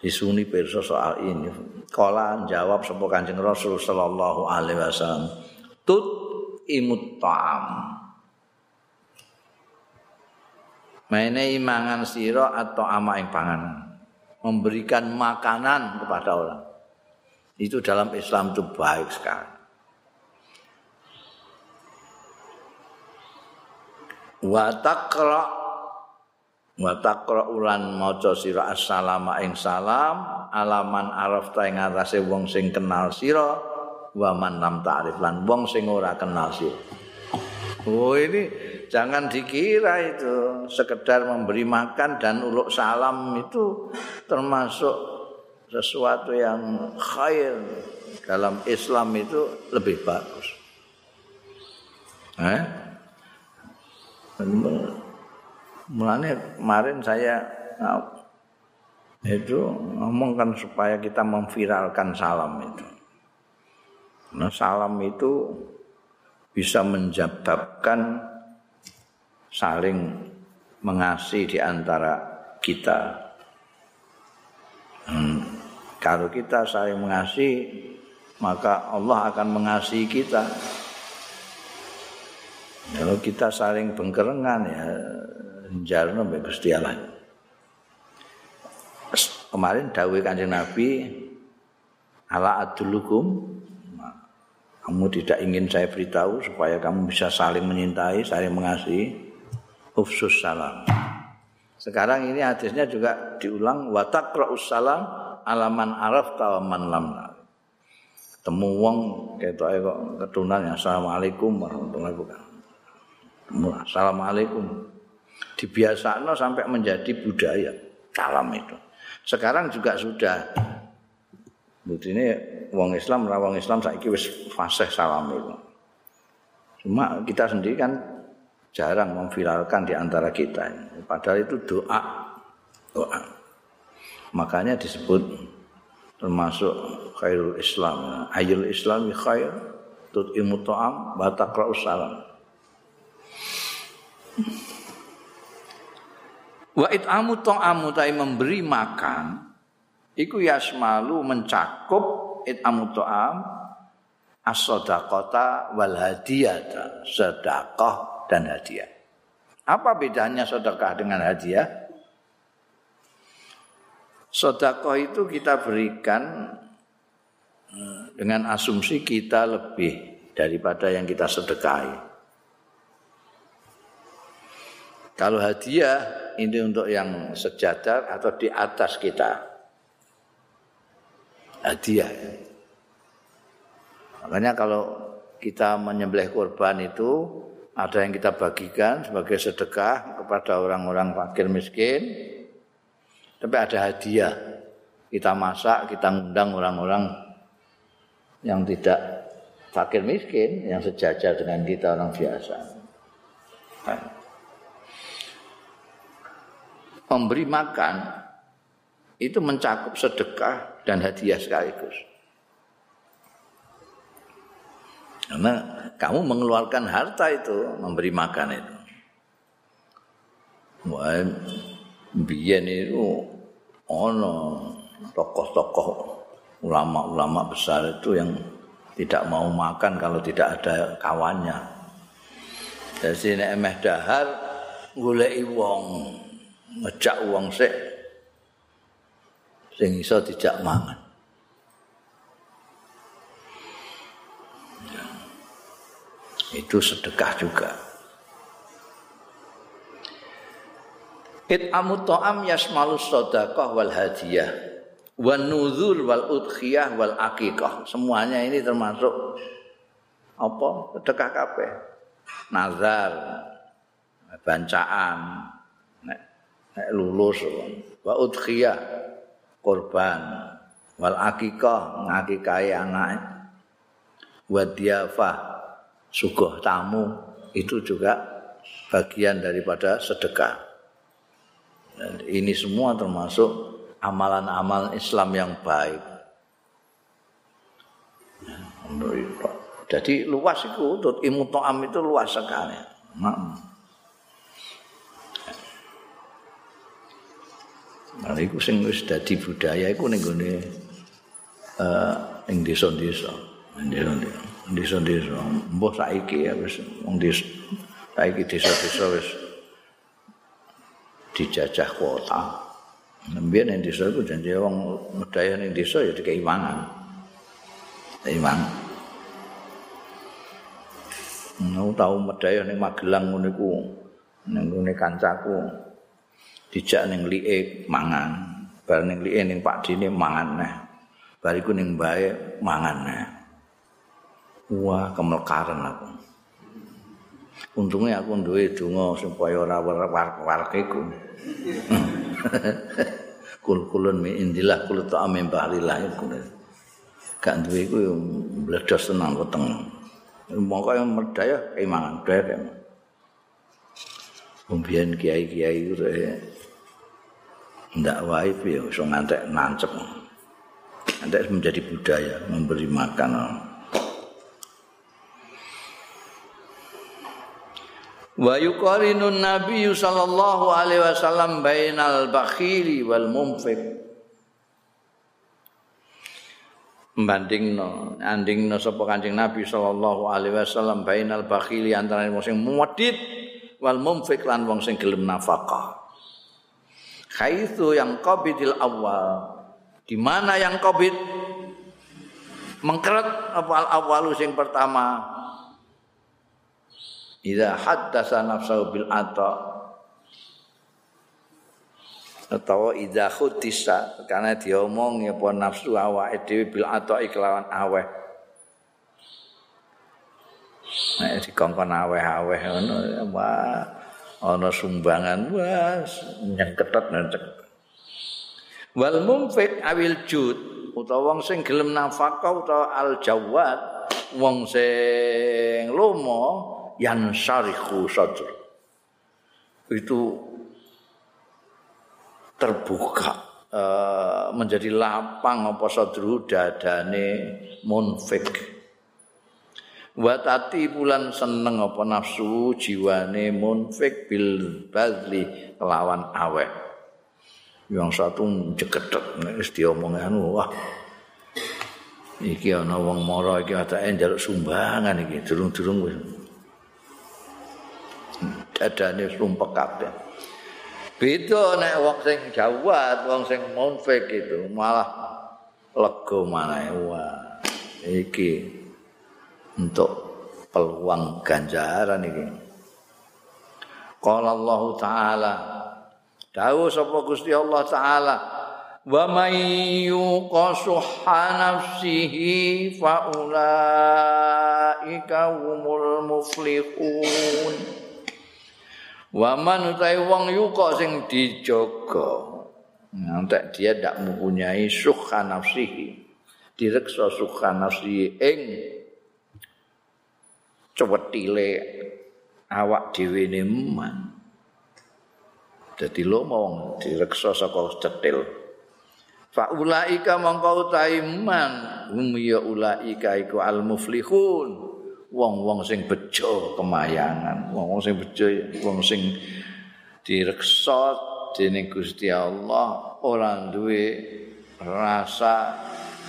disuni perso soal ini. Kala jawab sapa Kanjeng Rasul sallallahu alaihi wasallam. Tut imut ta'am. Mene mangan sira atau ama ing panganan. Memberikan makanan kepada orang. Itu dalam Islam itu baik sekali. Wa taqra wa taqra ulan maca sira assalamu ing salam alaman arafta ing atase wong sing kenal sira wa man lam ta'rif lan wong sing ora kenal sira. Oh ini jangan dikira itu sekedar memberi makan dan uluk salam itu termasuk sesuatu yang khair dalam Islam itu lebih bagus. Eh Mulanya kemarin saya itu ngomongkan supaya kita memviralkan salam itu. Nah, salam itu bisa menjababkan saling mengasihi di antara kita. Hmm, kalau kita saling mengasihi, maka Allah akan mengasihi kita. Kalau kita saling bengkerengan ya jarno mbek Gusti. Kemarin dawuh Kanjeng Nabi ala adulukum kamu tidak ingin saya beritahu supaya kamu bisa saling menyintai, saling mengasihi. Ufsus salam. Sekarang ini hadisnya juga diulang wa taqra'us salam alaman araf man lam. Temu wong ketoke kok ketunan assalamualaikum warahmatullahi wabarakatuh. Assalamualaikum. dibiasakno sampai menjadi budaya salam itu. Sekarang juga sudah. ini wong Islam ora wong Islam saiki wis fasih salam itu. Cuma kita sendiri kan jarang memviralkan di antara kita. Padahal itu doa. Doa. Makanya disebut termasuk khairul Islam. Ayul Islami khair tut'imu ta'am wa taqra'us salam. Wa it'amu ta'amu ta'i memberi makan iku yasmalu mencakup it'amu ta'am as-sadaqata wal hadiyata, sedekah dan hadiah. Apa bedanya sedekah dengan hadiah? Sedekah itu kita berikan eh, dengan asumsi kita lebih daripada yang kita sedekahi. Kalau hadiah ini untuk yang sejajar atau di atas kita. Hadiah. Makanya kalau kita menyembelih korban itu ada yang kita bagikan sebagai sedekah kepada orang-orang fakir miskin. Tapi ada hadiah. Kita masak, kita ngundang orang-orang yang tidak fakir miskin, yang sejajar dengan kita orang biasa. Nah. Memberi makan itu mencakup sedekah dan hadiah sekaligus. Karena kamu mengeluarkan harta itu memberi makan itu. Wah, biyen itu ono tokoh-tokoh ulama-ulama besar itu yang tidak mau makan kalau tidak ada kawannya. Jadi sini emeh dahar goleki wong ngejak uang sik sing iso dijak mangan. Itu sedekah juga. It amut ta'am yasmalu sadaqah wal hadiyah wan nuzur wal udkhiyah wal aqiqah. Semuanya ini termasuk apa? Sedekah kabeh. Nazar, bancaan, nek lulus wa udkhiyah korban wal aqiqah ngakikahi anak wa diafah suguh tamu itu juga bagian daripada sedekah. Dan ini semua termasuk amalan-amalan Islam yang baik. Jadi luas itu ilmu to'am itu luas sekali. Nah, itu sing wis dadi budaya iku ning gone eh ing desa-desa. Desa-desa. Mbah saiki ya wis wong desa saiki desa-desa wis dijajah kota. Nembian yang desa itu janji orang medaya yang desa ya dikei mangan. Iman. Nau tahu medaya yang magelang ngono iku ning kancaku dijak ning liik mangan. Bar ning liik ning Pak Dine mangan neh. Bar iku ning bae mangan neh. Wah kemelkaran aku. Untungnya aku duwe donga supaya ora war-war iku. Kul-kulun mi indilah kul ta'am bahlillah iku gak duwe iku bledos tenang weteng. Mongko yang merdaya imangan dhewe Kemudian kiai-kiai itu ndak wae ya iso ngantek nancep. Ngantek menjadi budaya memberi makan. Wa yuqarinun Nabi sallallahu alaihi wasallam bainal bakhili wal munfiq. Membandingno, andingno sapa Kanjeng Nabi sallallahu alaihi wasallam bainal bakhili antara wong sing muwedhit wal munfiq lan wong sing gelem nafkah. Haitsu yang qabidil awal. Di mana yang qabid? Mengkeret apa al awalu sing pertama. Idza haddasa nafsahu bil ata atau idza khutisa karena diomong ya pun nafsu awake dhewe bil ata iklawan aweh. Nek dikongkon aweh-aweh ngono wah ana sumbangan was nyengketet nyengket wal mumfik awil jud utawa wong sing gelem nafkah utawa al jawad wong sing lomo yang syarihu sadr. Itu terbuka uh, menjadi lapang apa sadru dadane munfik Watati bulan seneng apa nafsu jiwane munfik bil badli kelawan awek. Yang satu jeketek nek wis diomong anu wah. Iki ana wong mara iki atake njaluk sumbangan iki durung-durung wis. Dadane sumpek kabeh. Beda nek wong sing jawat, wong sing munfik itu malah lega maneh wah. Iki untuk peluang ganjaran ini. Qala Allah taala. Dawuh sapa Gusti Allah taala. Wa may yuqasuha nafsihi fa ulaika humul muflihun. Wa man utai wong yuqa sing dijaga. Ngantek dia tidak mempunyai sukha nafsihi. Direksa sukha nafsihi ing cewetile awak dhewe ne man. Dadi lo mau direksa saka cetil. Fa ulaika mongko utahe man hum ya ulaika iku al muflihun. Wong-wong sing bejo kemayangan, wong-wong sing bejo, wong sing direksa dening Gusti Allah ora duwe rasa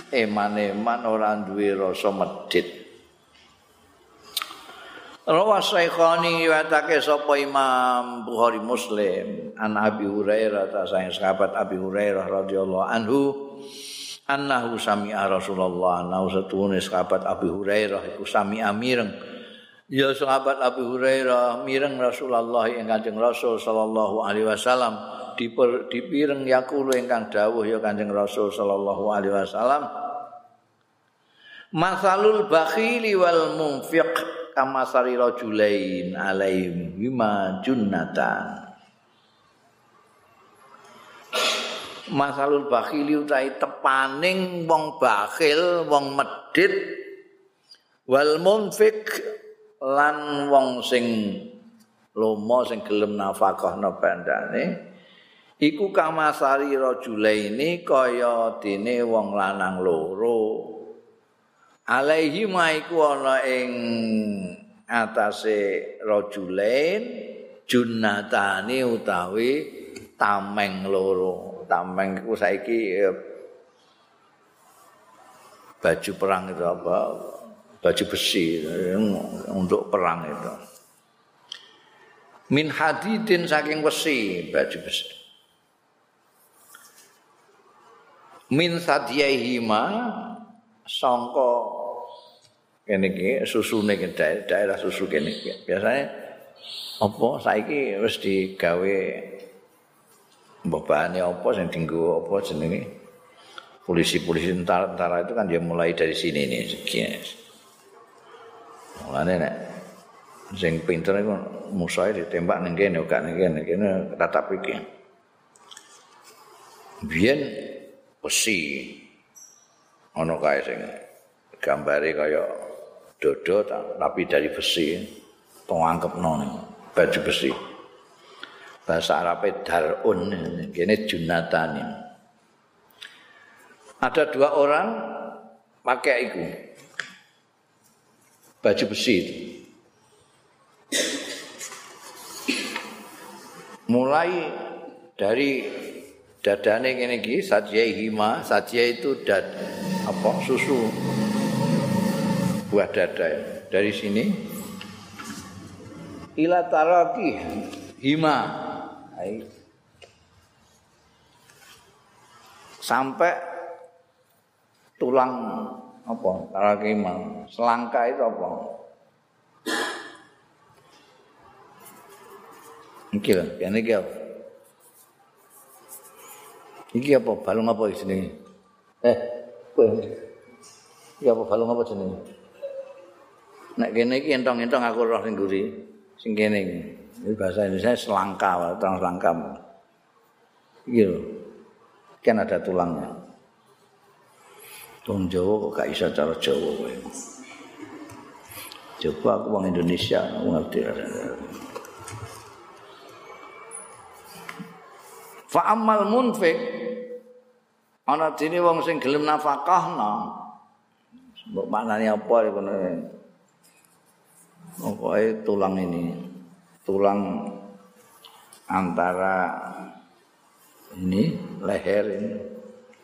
eman-eman ora duwe rasa medit. Rawas Syekhani riwayatake sapa Imam Bukhari Muslim an Abi Hurairah ta sayang sahabat Abi Hurairah radhiyallahu anhu annahu sami'a Rasulullah. Nau satune sahabat Abi Hurairah iku sami'a mireng. Ya sahabat Abi Hurairah mireng Rasulullah ing Kanjeng Rasul sallallahu alaihi wasallam. Dipireng yakulu ingkang dawuh ya Kanjeng Rasul sallallahu alaihi wasallam. Masalul bakhili wal munfiq kama sari rajulain alaihim bima junnatan masalul bakhili utahe tepaning wong bakhil wong medit wal munfik lan wong sing lomo sing gelem nafkah no bandane iku kamasari rajulaini kaya dene wong lanang loro alaihi maiku ana ing atase rajulain junnatani utawi tameng loro. Tameng iku saiki baju perang itu apa? Baju besi untuk perang itu. Min hadidin saking besi baju besi. Min sadiyahima sangka kene iki susune daerah, susu kene iki. Biasane apa saiki wis digawe mbobane apa sing dienggo apa jenenge polisi-polisi tentara-tentara itu kan dia mulai dari sini nih yes. Mulane nek sing pinter iku musuhe ditembak ning kene gak ning kene kene tatap iki. Biyen besi ana kae sing gambare kaya dodo tapi dari besi tongangkepno ning baju besi. Bahasa Arabe darun kene junatani. Ada dua orang pakai itu baju besi itu. Mulai dari dadane ngene iki sajya hima sajya itu dad apa susu buah dada. Ya. dari sini. Ila taraki. Hima. Sampai tulang apa? Taraki hima selangka itu apa? Iki lho, ini Iki apa? Balung apa jenenge? Eh, kowe. Iki apa? Balung apa jenenge? Nek kene iki entong-entong aku roh ning guri. Sing kene iki. Bahasa Indonesia selangka, terang selangka. Iki lho. Kan ada tulangnya. Tung Jawa kok gak iso cara Jawa kowe. Coba aku wong Indonesia, ngerti. Fa amal munfik ana dene wong sing gelem nafkahna mbok maknane apa iku pokoke tulang ini tulang antara ini leher ini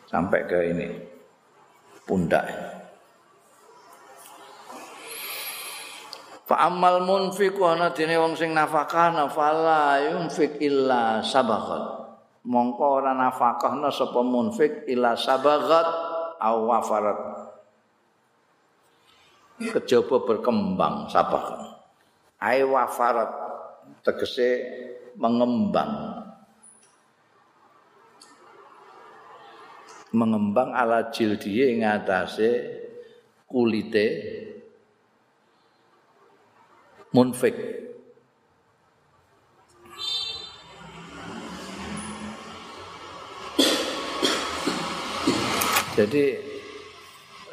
sampai ke ini pundak. Fa amal munfiq ana dene wong sing nafkahna fala yunfik illa sabaqat mongko ora nafkahna sapa munfik ila sabagat aw wafarat kejaba berkembang sabah ai wafarat tegese mengembang. Mengembang ala jildiye atase kulite munfik. Jadi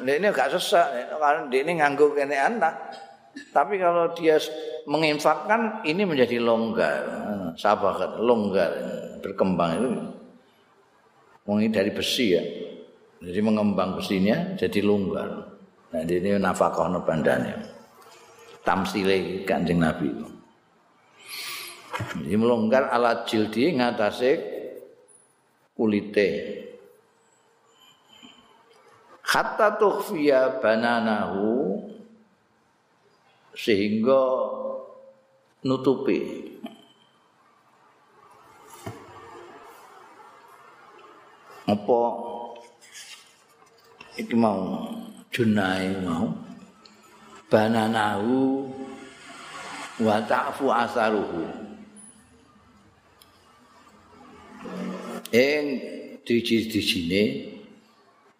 ini agak sesak karena dia ini nganggur kene anak. Tapi kalau dia menginfakkan ini menjadi longgar, sabar longgar, berkembang itu. Mungkin dari besi ya. Jadi mengembang besinya jadi longgar. Nah ini nafkah bandanya. Tamsile kanjeng Nabi itu. Jadi melonggar alat jildi ngatasi kulite. Hatta tukhfiya bananahu sehingga nutupi. Apa? Iki mau junai mau. Bananahu wa ta'fu asaruhu. Ing diji-dijine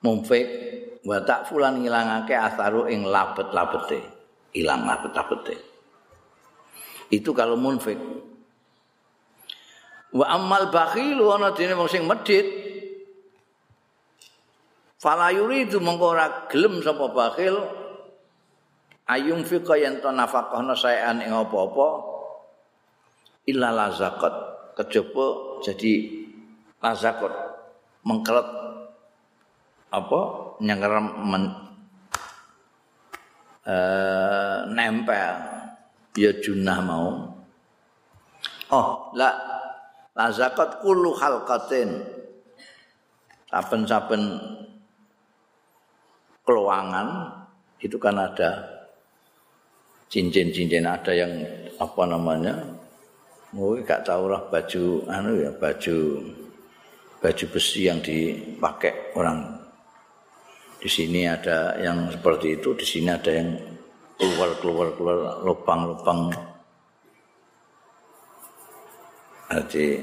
mumfik wa ta'fulan ngilangake asaru ing labet-labete. Ilang labet-labete. Itu kalau munfik. Wa amal bakhilu ana dene wong sing medhit fala yuridu mongko ora gelem sapa bakhil. Ayung fika yen to nafaqahna saean ing apa-apa. Illa lazakat kejaba jadi lazakat mengkeret apa nyengkerem men, uh, nempel. Ya junah mau. Oh la la zakat kullu halqatin saben-saben keluangan itu kan ada cincin-cincin ada yang apa namanya oh gak tahu lah baju anu ya baju baju besi yang dipakai orang di sini ada yang seperti itu di sini ada yang keluar keluar keluar lubang-lubang jadi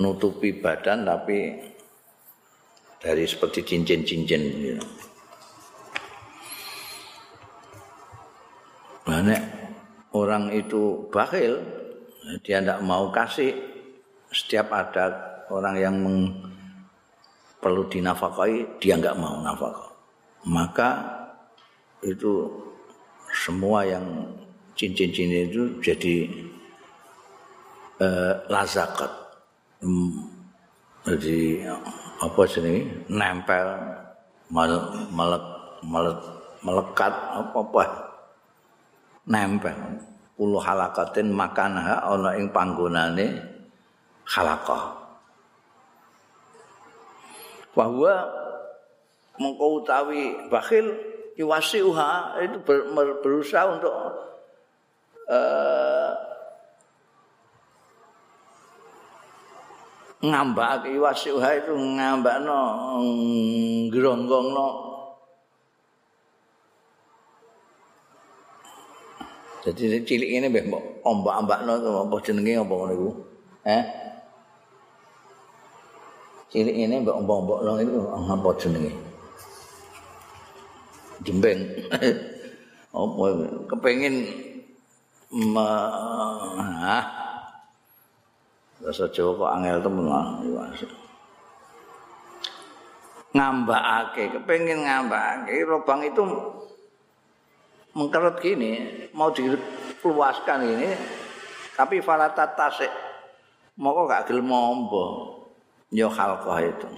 nutupi badan tapi dari seperti cincin-cincin gitu. Banyak orang itu bakhil, dia tidak mau kasih. Setiap ada orang yang meng, perlu dinafkahi, dia nggak mau nafkah. Maka itu semua yang cincin-cincin itu jadi eh, lazakat. Hmm, jadi apa sini nempel melek melekat apa apa nempel. Ulu halakatin makanha ana ing panggonane halakah. Bahwa mengkau utawi bakhil uha itu ber, berusaha untuk uh, ngambak uha itu ngambakno no jadi cilik ini mbah ombak-ombakno apa jenenge apa ngono iku? Eh? Cilik ini mbak ombak-ombakno itu apa jenenge jembeng. Apa kepengin ah. Rasa Jawa kok angel temen ngambakake, kepengin ngambakake lubang itu mengkeret gini, mau diluaskan ini, tapi falatat tasik, mau kok gak gelem mombo, yo halqah itu.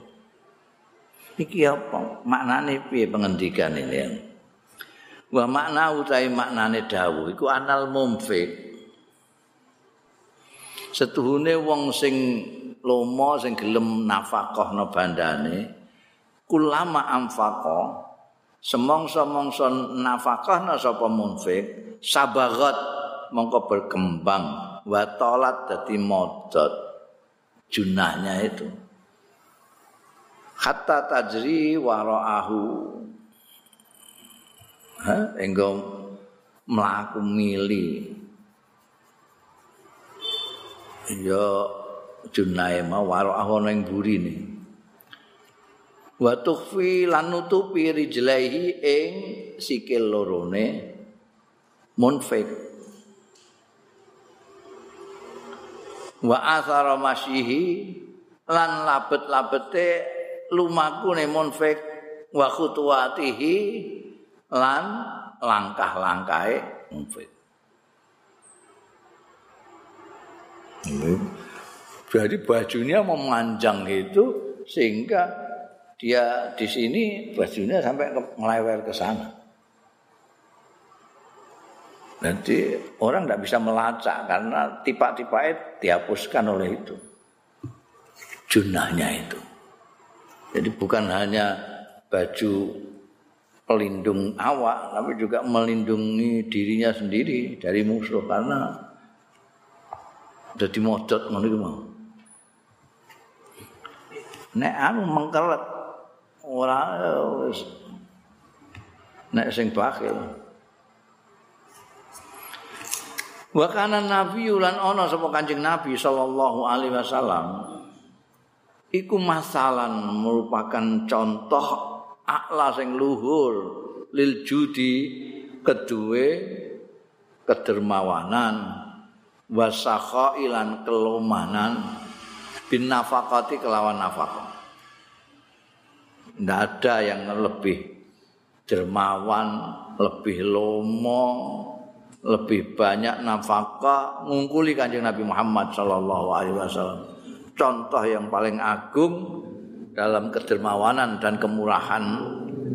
Iki apa? Maknane piye pengendikan ini? Wa makna utahe maknane dawuh iku anal mumfik setuhune wong sing lomo sing gelem nafkahna bandane kulama amfaqa semongso-mongso nafkahna sapa munfik sabagat mongko berkembang wa talat dadi modot. Junahnya itu hatta tajri waraahu ha? Enggo mlaku mili. Ya junae ma waraahu ning burine wa tukhfi lan nutupi rijlaihi ing sikil lorone. Munfik. Wa athara masyihi lan labet-labete lumaku ne munfik wa khutuwatihi lan langkah-langkahe munfik. Jadi bajunya memanjang itu sehingga dia di sini bajunya sampai ke, melewel ke sana. Nanti orang tidak bisa melacak karena tipa-tipanya dihapuskan oleh itu. Junahnya itu. Jadi bukan hanya baju pelindung awak tapi juga melindungi dirinya sendiri dari musuh karena jadi modot ngono mau. Nek anu mengkeret ora wis nek sing bakil. Wa kana nabi lan ana sapa Kanjeng Nabi sallallahu alaihi wasallam iku masalan merupakan contoh akla sing luhur lil judi kedue kedermawanan wasakha ilan kelomanan bin nafakati kelawan nafkah. Tidak ada yang lebih dermawan, lebih lomo, lebih banyak nafkah ngungkuli kanjeng Nabi Muhammad Shallallahu Alaihi Wasallam. Contoh yang paling agung dalam kedermawanan dan kemurahan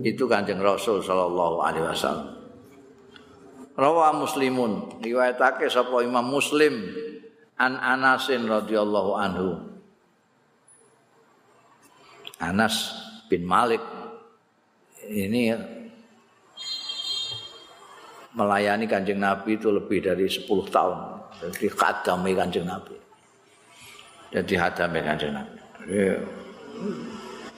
itu kanjeng Rasul Shallallahu Alaihi Wasallam. Rawa Muslimun riwayatake sapa Imam Muslim an Anasin radhiyallahu anhu. Anas bin Malik ini melayani Kanjeng Nabi itu lebih dari 10 tahun. Jadi khadami Kanjeng Nabi. Jadi hadami Kanjeng Nabi.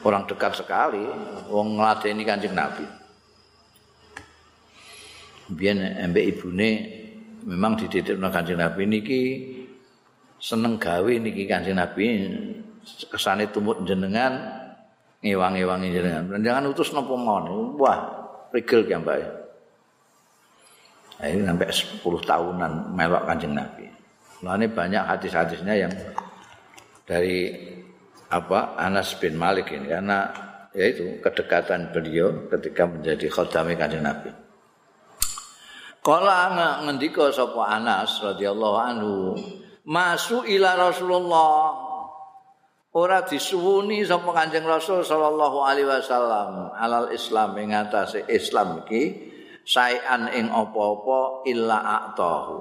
Orang dekat sekali wong ngladeni Kanjeng Nabi. biyen embe ibune memang dididik nang Kanjeng Nabi niki seneng gawe niki Kanjeng Nabi kesane tumut jenengan ngewangi-wangi jenengan. Jangan utus napa mawon. Wah, rigel ki mbak. Ini sampai 10 tahunan melok Kanjeng Nabi. Nah, banyak hadis-hadisnya yang dari apa Anas bin Malik ini karena yaitu kedekatan beliau ketika menjadi khodami Kanjeng Nabi. Kala ngendika sapa Anas radhiyallahu anhu, "Masu ila Rasulullah." Ora disuwuni sapa Kanjeng Rasul sallallahu alaihi wasallam alal Islam ing atase Islam iki saean ing apa-apa illa aqtahu.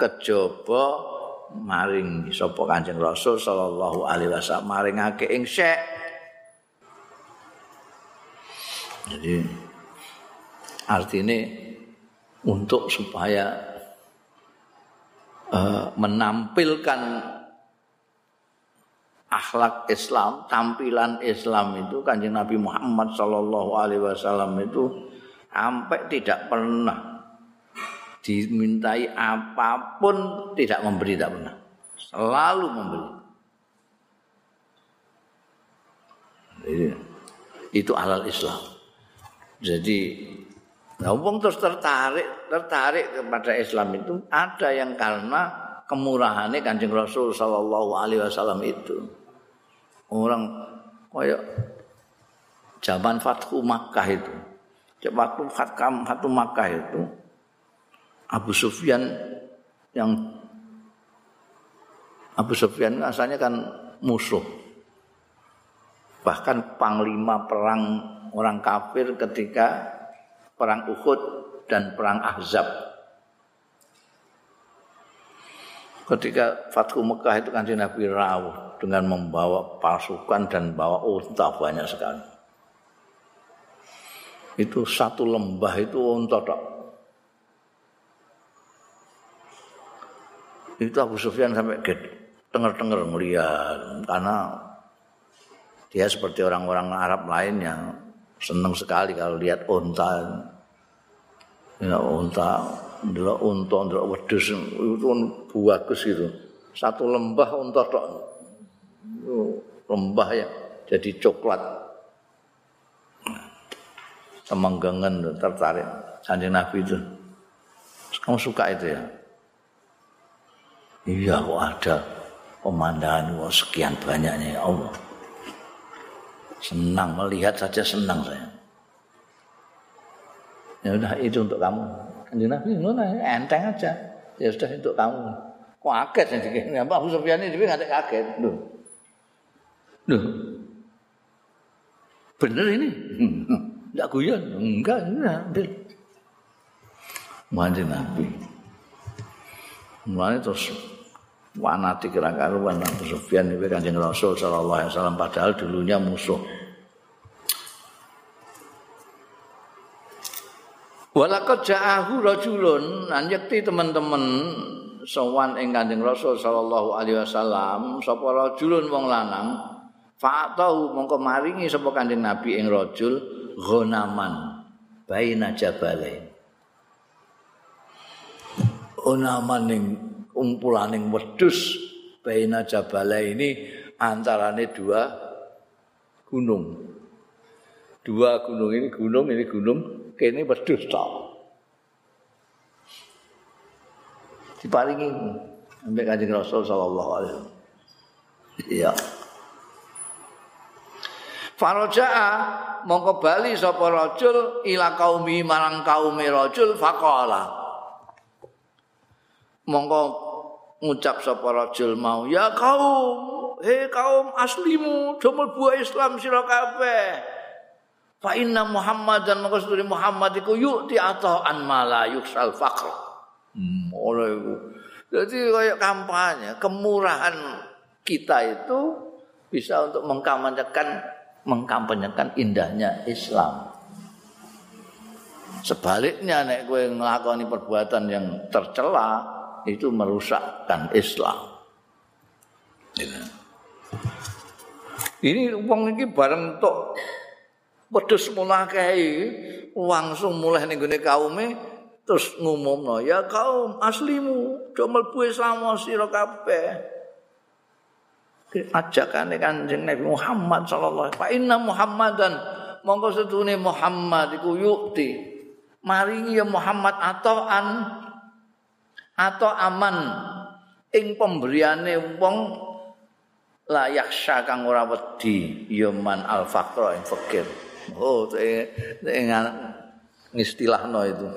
Kejaba maring sapa Kanjeng Rasul sallallahu alaihi wasallam maringake ing syek. Jadi artinya untuk supaya uh, menampilkan akhlak Islam, tampilan Islam itu kanjeng Nabi Muhammad Shallallahu Alaihi Wasallam itu sampai tidak pernah dimintai apa pun tidak memberi tidak pernah selalu memberi Jadi, itu alal Islam jadi Nah, wong terus tertarik, tertarik kepada Islam itu ada yang karena kemurahannya Kanjeng Rasul sallallahu alaihi wasallam itu. Orang kayak zaman Fathu Makkah itu. Waktu Fathu Makkah itu Abu Sufyan yang Abu Sufyan asalnya kan musuh. Bahkan panglima perang orang kafir ketika perang Uhud dan perang Ahzab. Ketika Fathu Mekah itu kan Nabi rawuh dengan membawa pasukan dan bawa unta banyak sekali. Itu satu lembah itu unta. Itu Abu Sufyan sampai denger-denger melihat karena dia seperti orang-orang Arab lainnya seneng sekali kalau lihat unta. Ya unta, ndelok unta, ndelok wedhus itu bagus itu. Satu lembah unta tok. Lembah ya jadi coklat. Semenggengen tertarik Kanjeng Nabi itu. Kamu suka itu ya? Iya kok ada pemandangan sekian banyaknya ya Allah. Senang melihat saja senang saya. Ya udah itu untuk kamu. Kanjeng Nabi ngono enteng aja. Ya sudah untuk kamu. Kok kaget sih dikene. Pak Abu Sufyan ini nggak kaget. Loh. Loh. Bener ini? Enggak guyon. Enggak, enggak. Kanjeng Nabi. Mulai terus wanati kira-karuan Abu Sufyan itu kanjeng Rasul Sallallahu Alaihi Wasallam padahal dulunya musuh. Walakad ja'ahu rajulun lan yekti teman-teman sowan ing Kanjeng Rasul sallallahu alaihi wasallam sapa rajulun wong lanang fa'tahu mongko maringi sapa Kanjeng Nabi ing rajul ghanaman baina jabalain Onaman ning umpulaning wedhus baina jabala ini antarane dua gunung. Dua gunung ini gunung ini gunung kene wedhus tok. Diparingi ambek Kanjeng Rasul sallallahu alaihi wasallam. Iya. Faraja'a mongko bali sapa rajul ila kaumi marang kaume rajul faqala. mongko ngucap sapa rajul mau ya kaum he kaum aslimu domel buah Islam sira kabeh. Fa inna muhammadan seduri muhammad iku yuk ti ataan mala yuksal faqr. Hmm, oleh iku. Jadi kayak kampanye kemurahan kita itu bisa untuk mengkampanyekan mengkampanyekan indahnya Islam. Sebaliknya nek kowe nglakoni perbuatan yang tercela itu merusakkan Islam. Ini uang ini bareng tok wedhus mulakai langsung mulai ning gone kaume terus ngumumno ya kaum aslimu do mlebu Islam sira kabeh. Ajakane Kanjeng Nabi Muhammad sallallahu alaihi wasallam. Inna Muhammadan monggo sedune Muhammad iku yukti maringi ya Muhammad atoan atau aman ing pemberiane wong layak kang ora wedi ya man al faqra ing fakir oh istilahno itu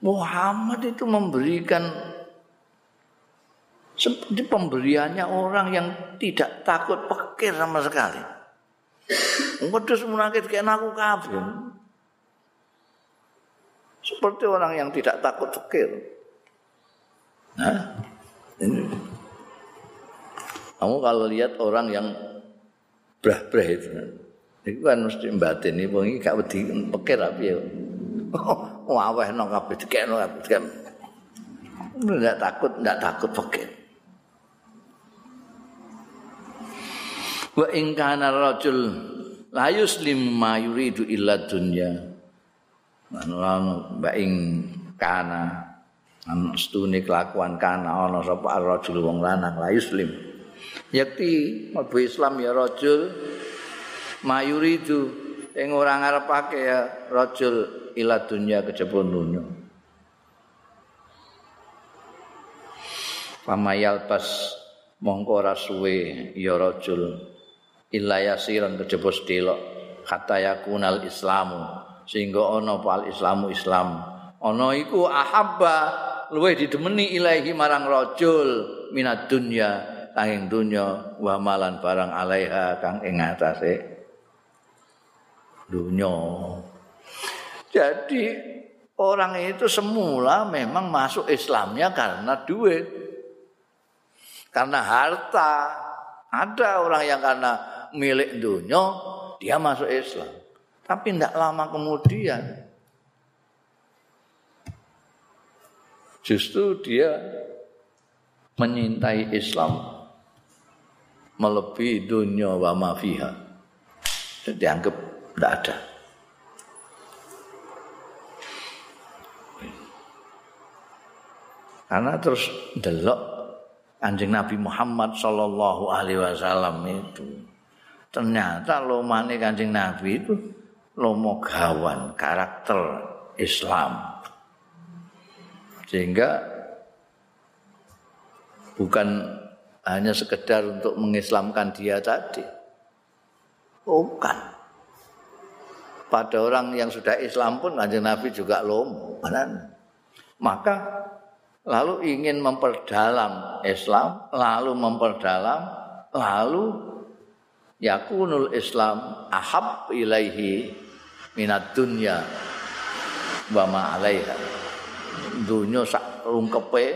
Muhammad itu memberikan seperti pemberiannya orang yang tidak takut fakir sama sekali. Wedhus munakit kayak aku kabeh. Seperti orang yang tidak takut fakir. Nah, ini. Kamu kalau lihat orang yang brah-brah itu, itu kan mesti batin ini, ini gak wedi pikir apa ya. Oh, aweh no kabeh dikekno kabeh. Enggak takut, enggak takut pikir. Wa in kana rajul la yuslim ma yuridu illa dunya. Lan mbak ing kana an stune kelakuan kana ana sapa rajul wong lanang la yuslim. Yakti mlebu Islam ya rajul mayuridu. Ing ora ngarepake ya rajul ila dunya kejaba dunya pamayal pas mongko ora suwe ya rajul illa yasiran kejaba sedelok. Kata yakunal islamu sehingga ana pal islamu islam. Ana iku ahabba luwih didemeni ilahi marang rajul minat dunya tanging dunya wa malan barang alaiha kang ing atase dunya. Jadi orang itu semula memang masuk Islamnya karena duit. Karena harta. Ada orang yang karena milik dunia dia masuk Islam. Tapi tidak lama kemudian Justru dia menyintai Islam melebihi dunia wa mafiha. Dianggap tidak ada. Karena terus delok anjing Nabi Muhammad Sallallahu Alaihi Wasallam itu ternyata lomane kanjeng Nabi itu lomo gawan karakter Islam sehingga bukan hanya sekedar untuk mengislamkan dia tadi. Bukan. Pada orang yang sudah Islam pun kanjeng Nabi juga lomo. Maka lalu ingin memperdalam Islam, lalu memperdalam, lalu yakunul Islam ahab ilaihi minat dunya wa ma alaiha. Dunia sak rungkepe.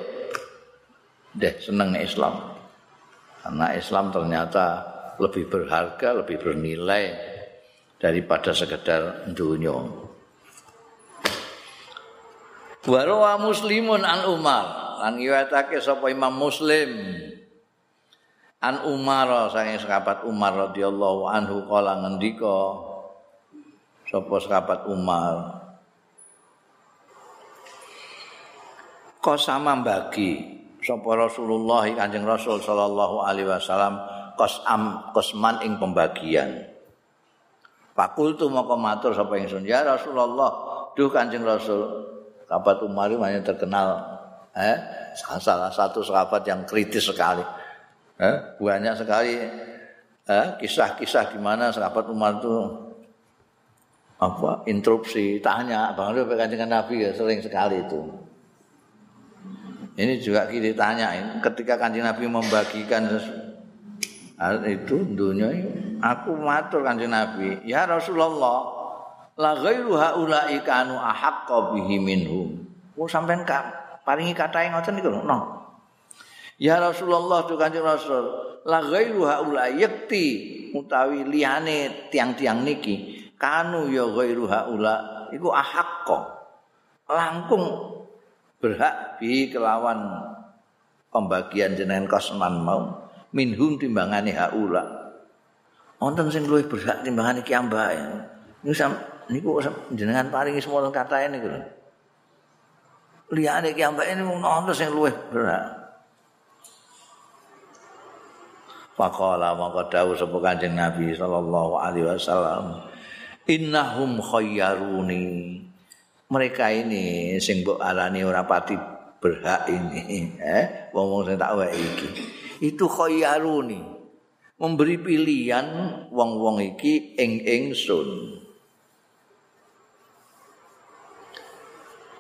Deh seneng Islam. Karena Islam ternyata lebih berharga lebih bernilai daripada sekedar dunia. Warawa muslimun an Umar. Lan riwayatake sapa Imam Muslim. An Umar saking sahabat Umar radhiyallahu anhu kala ngendika sapa sahabat Umar Kosama bagi sapa Rasulullah Kanjeng Rasul sallallahu alaihi wasallam kosam kosman ing pembagian. Fakultu maka matur sapa ingsun. Ya Rasulullah duh Kanjeng Rasul sahabat Umar ini terkenal eh salah satu sahabat yang kritis sekali eh, banyak sekali eh, kisah-kisah di mana sahabat Umar itu apa interupsi tanya. Bang Rio kanjeng Nabi ya sering sekali itu ini juga kita tanyain ketika kanjeng Nabi membagikan itu dunia aku matur kanjeng Nabi ya Rasulullah la ghairu haula'i kanu ahaqqa bihi minhum oh sampean paringi katae ngoten niku no Ya Rasulullah tu Kanjeng Rasul, la ghairu haula yakti utawi liyane tiang-tiang niki kanu ya ghairu haula iku ahaqqa. Langkung berhak bi kelawan pembagian jenengan kosman mau minhum timbangane haula. Wonten sing luwih berhak timbangane ki ambake. Niku sam niku jenengan paringi semua kata ini gitu. Liyane ki ambake niku wonten sing luwih berhak. Faqala maka dawuh sapa Kanjeng Nabi sallallahu alaihi wasallam innahum khayyaruni mereka ini sing mbok alani ora pati berhak ini eh wong-wong sing tak wae iki itu khayyaruni memberi pilihan wong-wong iki ing ingsun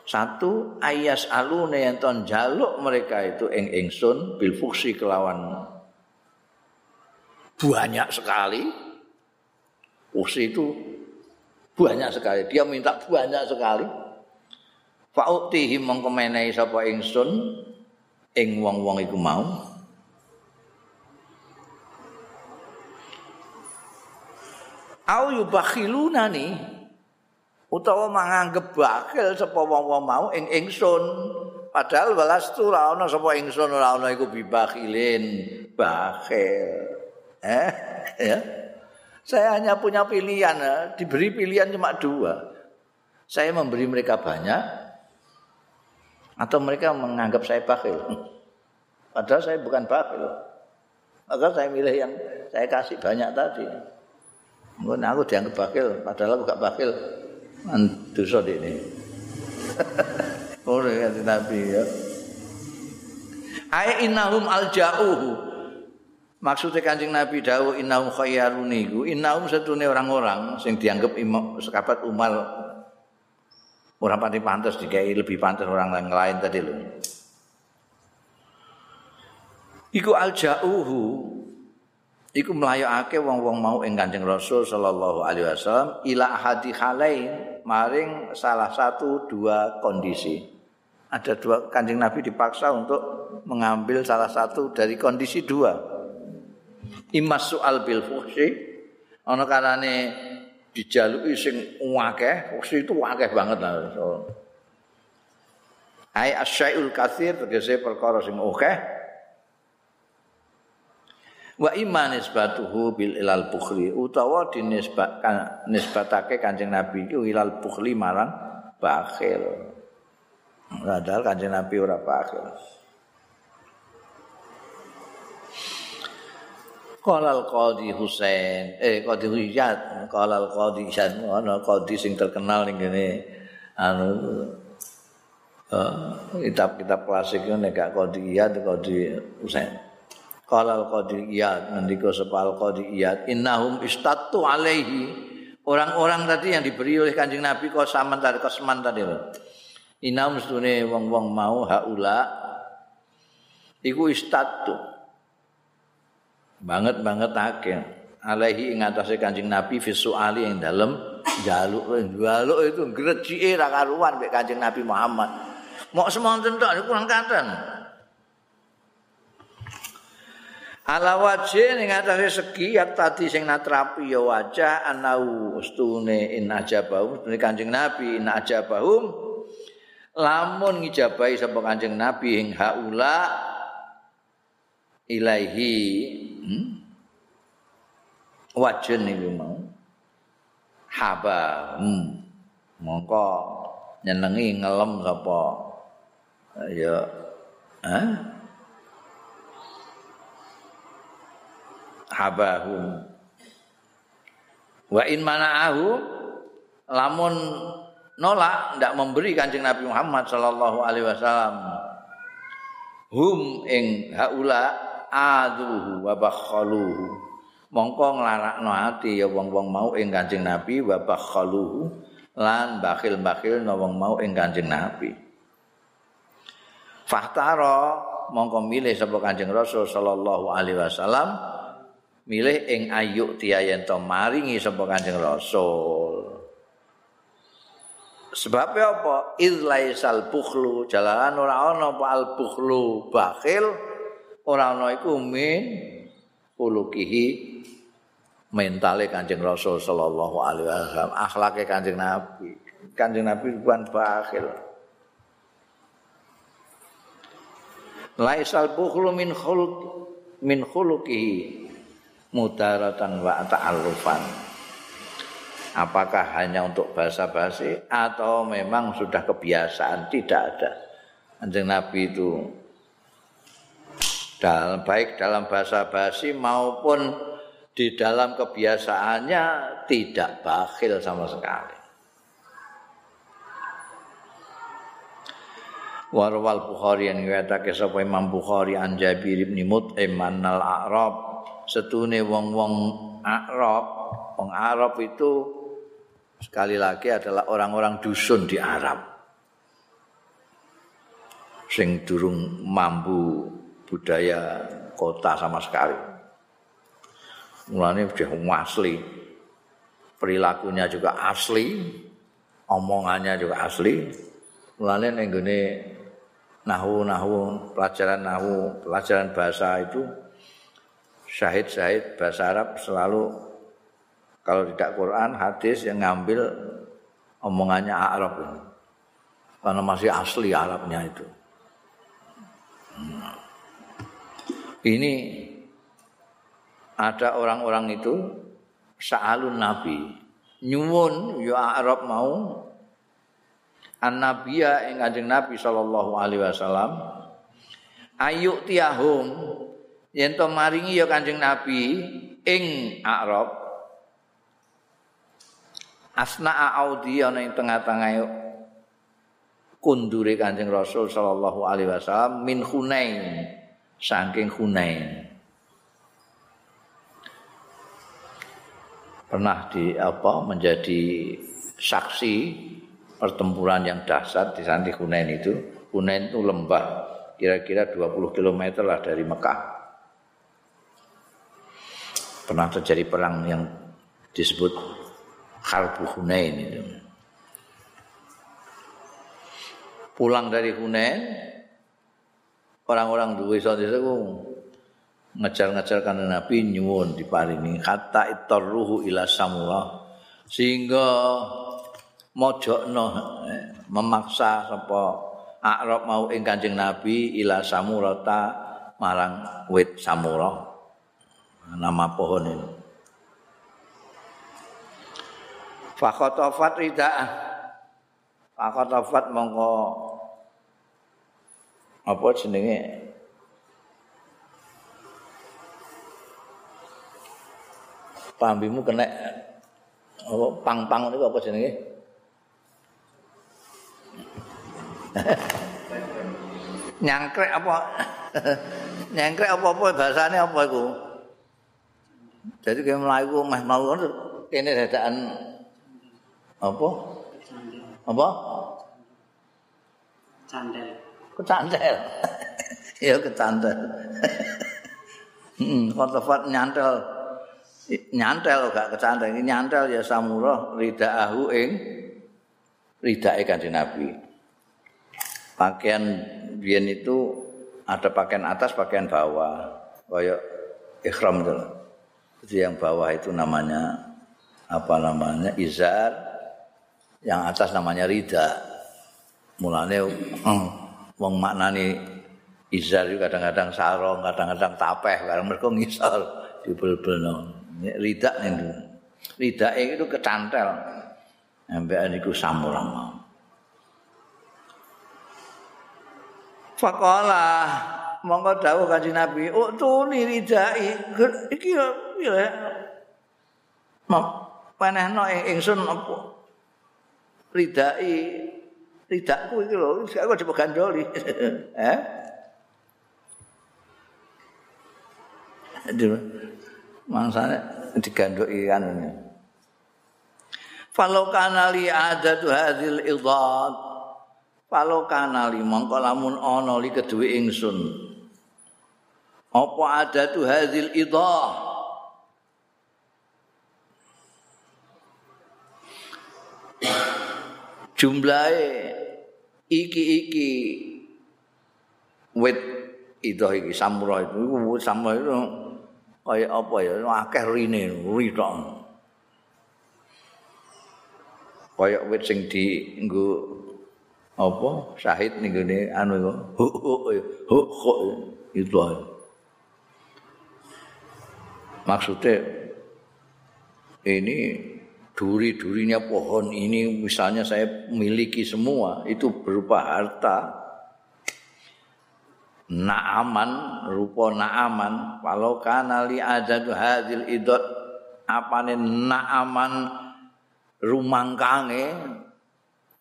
satu ayas alune yang ton jaluk mereka itu ing ingsun bil fuksi kelawan banyak sekali. Usi itu banyak sekali. Dia minta banyak sekali. Fa'utihi mengkomenai sapa ingsun ing wong-wong iku mau. Au yubakhiluna ni utawa manganggep bakil sapa wong-wong mau ing ingsun. Padahal welas tu ora ana sapa ingsun ora ana iku bibakhilin bakhil. Eh, ya. Saya hanya punya pilihan, ya. diberi pilihan cuma dua. Saya memberi mereka banyak, atau mereka menganggap saya bakhil. Padahal saya bukan bakhil. Maka saya milih yang saya kasih banyak tadi. Mungkin aku dianggap bakhil, padahal aku gak bakhil. Dosa ini. Oh, ya Nabi ya. Ai innahum alja'uhu Maksudnya kancing Nabi Dawu innahum khayyaruni iku innahum setune orang-orang sing dianggap imam sekabat Umar orang pati pantas dikai lebih pantas orang yang lain tadi lho. Iku aljauhu iku mlayakake wong-wong mau ing Kanjeng Rasul sallallahu alaihi wasallam ila ahadi halain maring salah satu dua kondisi. Ada dua Kanjeng Nabi dipaksa untuk mengambil salah satu dari kondisi dua. imas soal bil fuhsi ana karane dijaluki sing akeh fuhsi itu akeh banget lah. So. ai asyaiul katsir tegese perkara sing akeh wa iman nisbatuhu bil ilal bukhli utawa dinisbatkan nisbatake kanjeng nabi itu ilal bukhli marang bakhil padahal kanjeng nabi ora bakhil Qalal Qadi Husain, eh Qadi Hujat, Qalal Qadi Husain, ana qadi sing terkenal ning kene anu kitab-kitab klasik itu nek Qadi Iyad, Qadi Husain. Qalal Qadi Iyad, ngendika sepal Qadi Iyad, innahum istattu alaihi. Orang-orang tadi yang diberi oleh Kanjeng Nabi kok saman tadi kosman tadi lho. Innahum sedune wong-wong mau haula iku istattu banget banget akeh alaihi ing atase Kanjeng Nabi visuali yang dalam jaluk jaluk itu grecike ra karuan mek Kanjeng Nabi Muhammad. Mau semonten tok kurang katen ala wajhe ning atase segi ya tadi sing natrapi ya wajah anau ustune in ajabahum Kanjeng Nabi in ajabahum. Lamun ngijabahi sapa kanjeng nabi ing haula ilaihi hmm? wajen iki mau haba hmm. mongko nyenengi ngelem sapa ya eh? habahum wa in mana'ahu lamun nolak ndak memberi Kanjeng Nabi Muhammad sallallahu alaihi wasallam hum ing haula aduhu wa bakhaluhu mongko nglarakno ati ya wong-wong mau ing Kanjeng Nabi wa bakhaluhu lan bakhil-bakhil no wong mau ing Kanjeng Nabi. Fahtara mongko milih sapa Kanjeng Rasul sallallahu alaihi wasallam milih ing ayu tiyayen to maringi sapa Kanjeng Rasul. Sebab apa? Idlaisal bukhlu jalanan ora ana apa al bukhlu bakhil ora ana iku min ulukihi mentale Kanjeng Rasul sallallahu alaihi wasallam, akhlake Kanjeng Nabi. Kanjeng Nabi bukan bakhil. Laisal bukhlu min khuluq min khuluqihi mudaratan wa ta'allufan. apakah hanya untuk bahasa basi atau memang sudah kebiasaan tidak ada anjing nabi itu dalam baik dalam bahasa basi maupun di dalam kebiasaannya tidak bakhil sama sekali. Warwal Bukhari yang ngatake sapa Imam Bukhari an Jabir bin Mut'im annal Arab. Setune wong-wong Arab wong Arab itu sekali lagi adalah orang-orang dusun di Arab. Sing durung mampu budaya kota sama sekali mulanya udah asli perilakunya juga asli omongannya juga asli mulanya yang gini nahu nahu pelajaran nahu pelajaran bahasa itu syahid syahid bahasa Arab selalu Kalau tidak Quran, hadis yang ngambil omongannya Arab ini. Karena masih asli Arabnya itu. Ini ada orang-orang itu sa'alun nabi. Nyuwun ya Arab mau. An nabiya ing kanjeng Nabi sallallahu alaihi wasallam. Ayuk tiahum yen to maringi ya kanjeng Nabi ing Arab. Asna'a audi ana ing tengah-tengah kundure Kanjeng Rasul sallallahu alaihi wasallam min Hunain saking Hunain pernah di apa menjadi saksi pertempuran yang dahsyat di Santi Hunain itu. Hunain itu lembah kira-kira 20 km lah dari Mekah. Pernah terjadi perang yang disebut Harbu Hunain itu. Pulang dari Hunain, orang-orang duwe desa ku ngejar-ngejar kan Nabi nyuwun diparingi. Kata itarruhu ila samura sehingga mojokno eh, memaksa sapa Arab mau ing Kanjeng Nabi ila samurata marang wit samura. Nama pohon ini. Fakotofat rida'ah. Fakotofat mongko apa jenenge pambimu kena apa pang-pang itu apa jenenge nyangkrek apa nyangkrek apa apa bahasane apa iku jadi kayak melayu meh mau kene dadakan Apa? Apa? Candel. Kecandel. ya kecandel. Hmm, kotofat nyantel. Nyantel gak. Ini nyantel ya samurah ridaahu ing ridae kanjeng Nabi. Pakaian biyen itu ada pakaian atas, pakaian bawah. Kayak ikhram itu. Jadi yang bawah itu namanya apa namanya izar yang atas namanya rida mulane hmm, wong maknani izar kadang-kadang sarong kadang-kadang tapeh bareng mergo ngisor dibel-belno ridak niku ridake itu kecantel ambek niku samulang Fakola monggo dawuh kanjeng Nabi, "Oh, tuni ridai." Iki ya piye? Mau panehno ingsun apa? Ridai Tidakku itu loh, aku coba gandoli. eh? Aduh. Mangsane digandoki anune. Falau kana li adatu hadzal idad. Falau kana li mongko lamun ana li keduwe ingsun. Apa adatu hadzal idah? jumlahnya iki-iki wit idah iki samurai itu. Iku samurai itu kaya apa ya? Akeh rine ritok. Kaya wit sing dienggo apa? Syahid ning ngene anu iku hu hu hu itu maksudnya ini duri-durinya pohon ini misalnya saya miliki semua itu berupa harta. Naaman rupa naaman. Walau kana li adadu hadil idot apane naaman rumangkange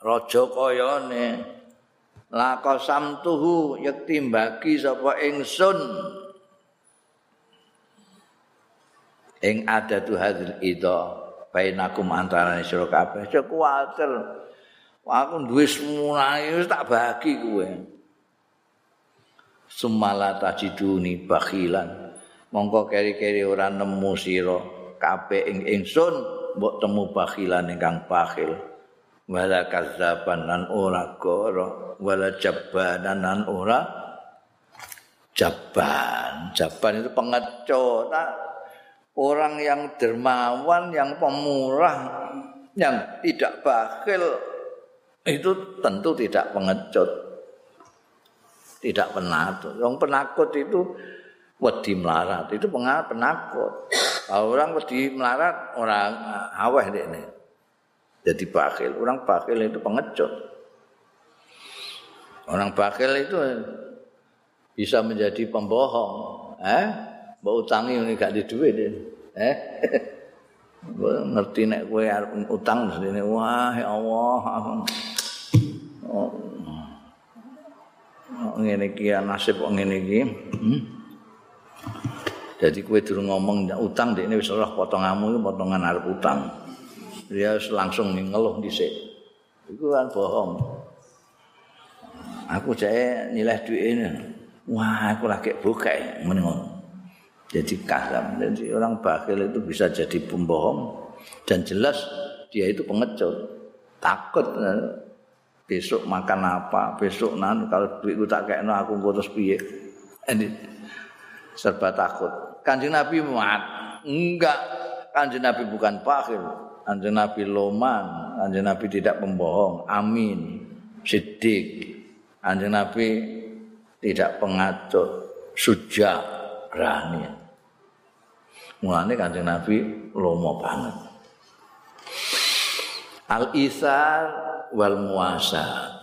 raja kayane lakosam tuhu yekti mbagi sapa ingsun. Ing ada tu hadil ida bainakum antarané sira kabeh. Cek kuwatir. Aku duwe semulane wis tak bagi kowe. Sumala tajiduni bakhilan mongko keri-keri ora nemu sira kabeh ing ingsun mbok temu bakhilan ingkang bakhil. Wala kazzaban ora goro wala jabbanan nan ora jabban. Jabban itu pengecut orang yang dermawan yang pemurah yang tidak bakhil itu tentu tidak pengecut tidak penakut yang penakut itu wedi melarat itu penakut kalau orang wedi melarat orang aweh ini jadi bakhil. Orang bakhil itu pengecut. Orang bakhil itu bisa menjadi pembohong. Eh? Mbak utangi ini gak duit. Eh? ngerti nek kowe utang sini wah ya Allah oh, ngene iki nasib kok ngene iki hmm? jadi kowe durung ngomong utang dekne wis ora potonganmu potongan arep utang dia langsung ngeluh dhisik. Iku kan bohong. Aku jae nilai duit. Wah, aku lagi buka menengok. Jadi kasar. Jadi orang bakhil itu bisa jadi pembohong dan jelas dia itu pengecut. Takut eh, besok makan apa, besok nan kalau duitku tak kayak aku putus piye. Ini serba takut. Kanjeng Nabi muat. Enggak, kanjeng Nabi bukan bakhil. Kanjeng Nabi loman, Kanjeng Nabi tidak pembohong, amin, sidik. Kanjeng Nabi tidak pengacut, suja, berani. Mulane Kanjeng Nabi lomo banget. Al-isar wal muasa.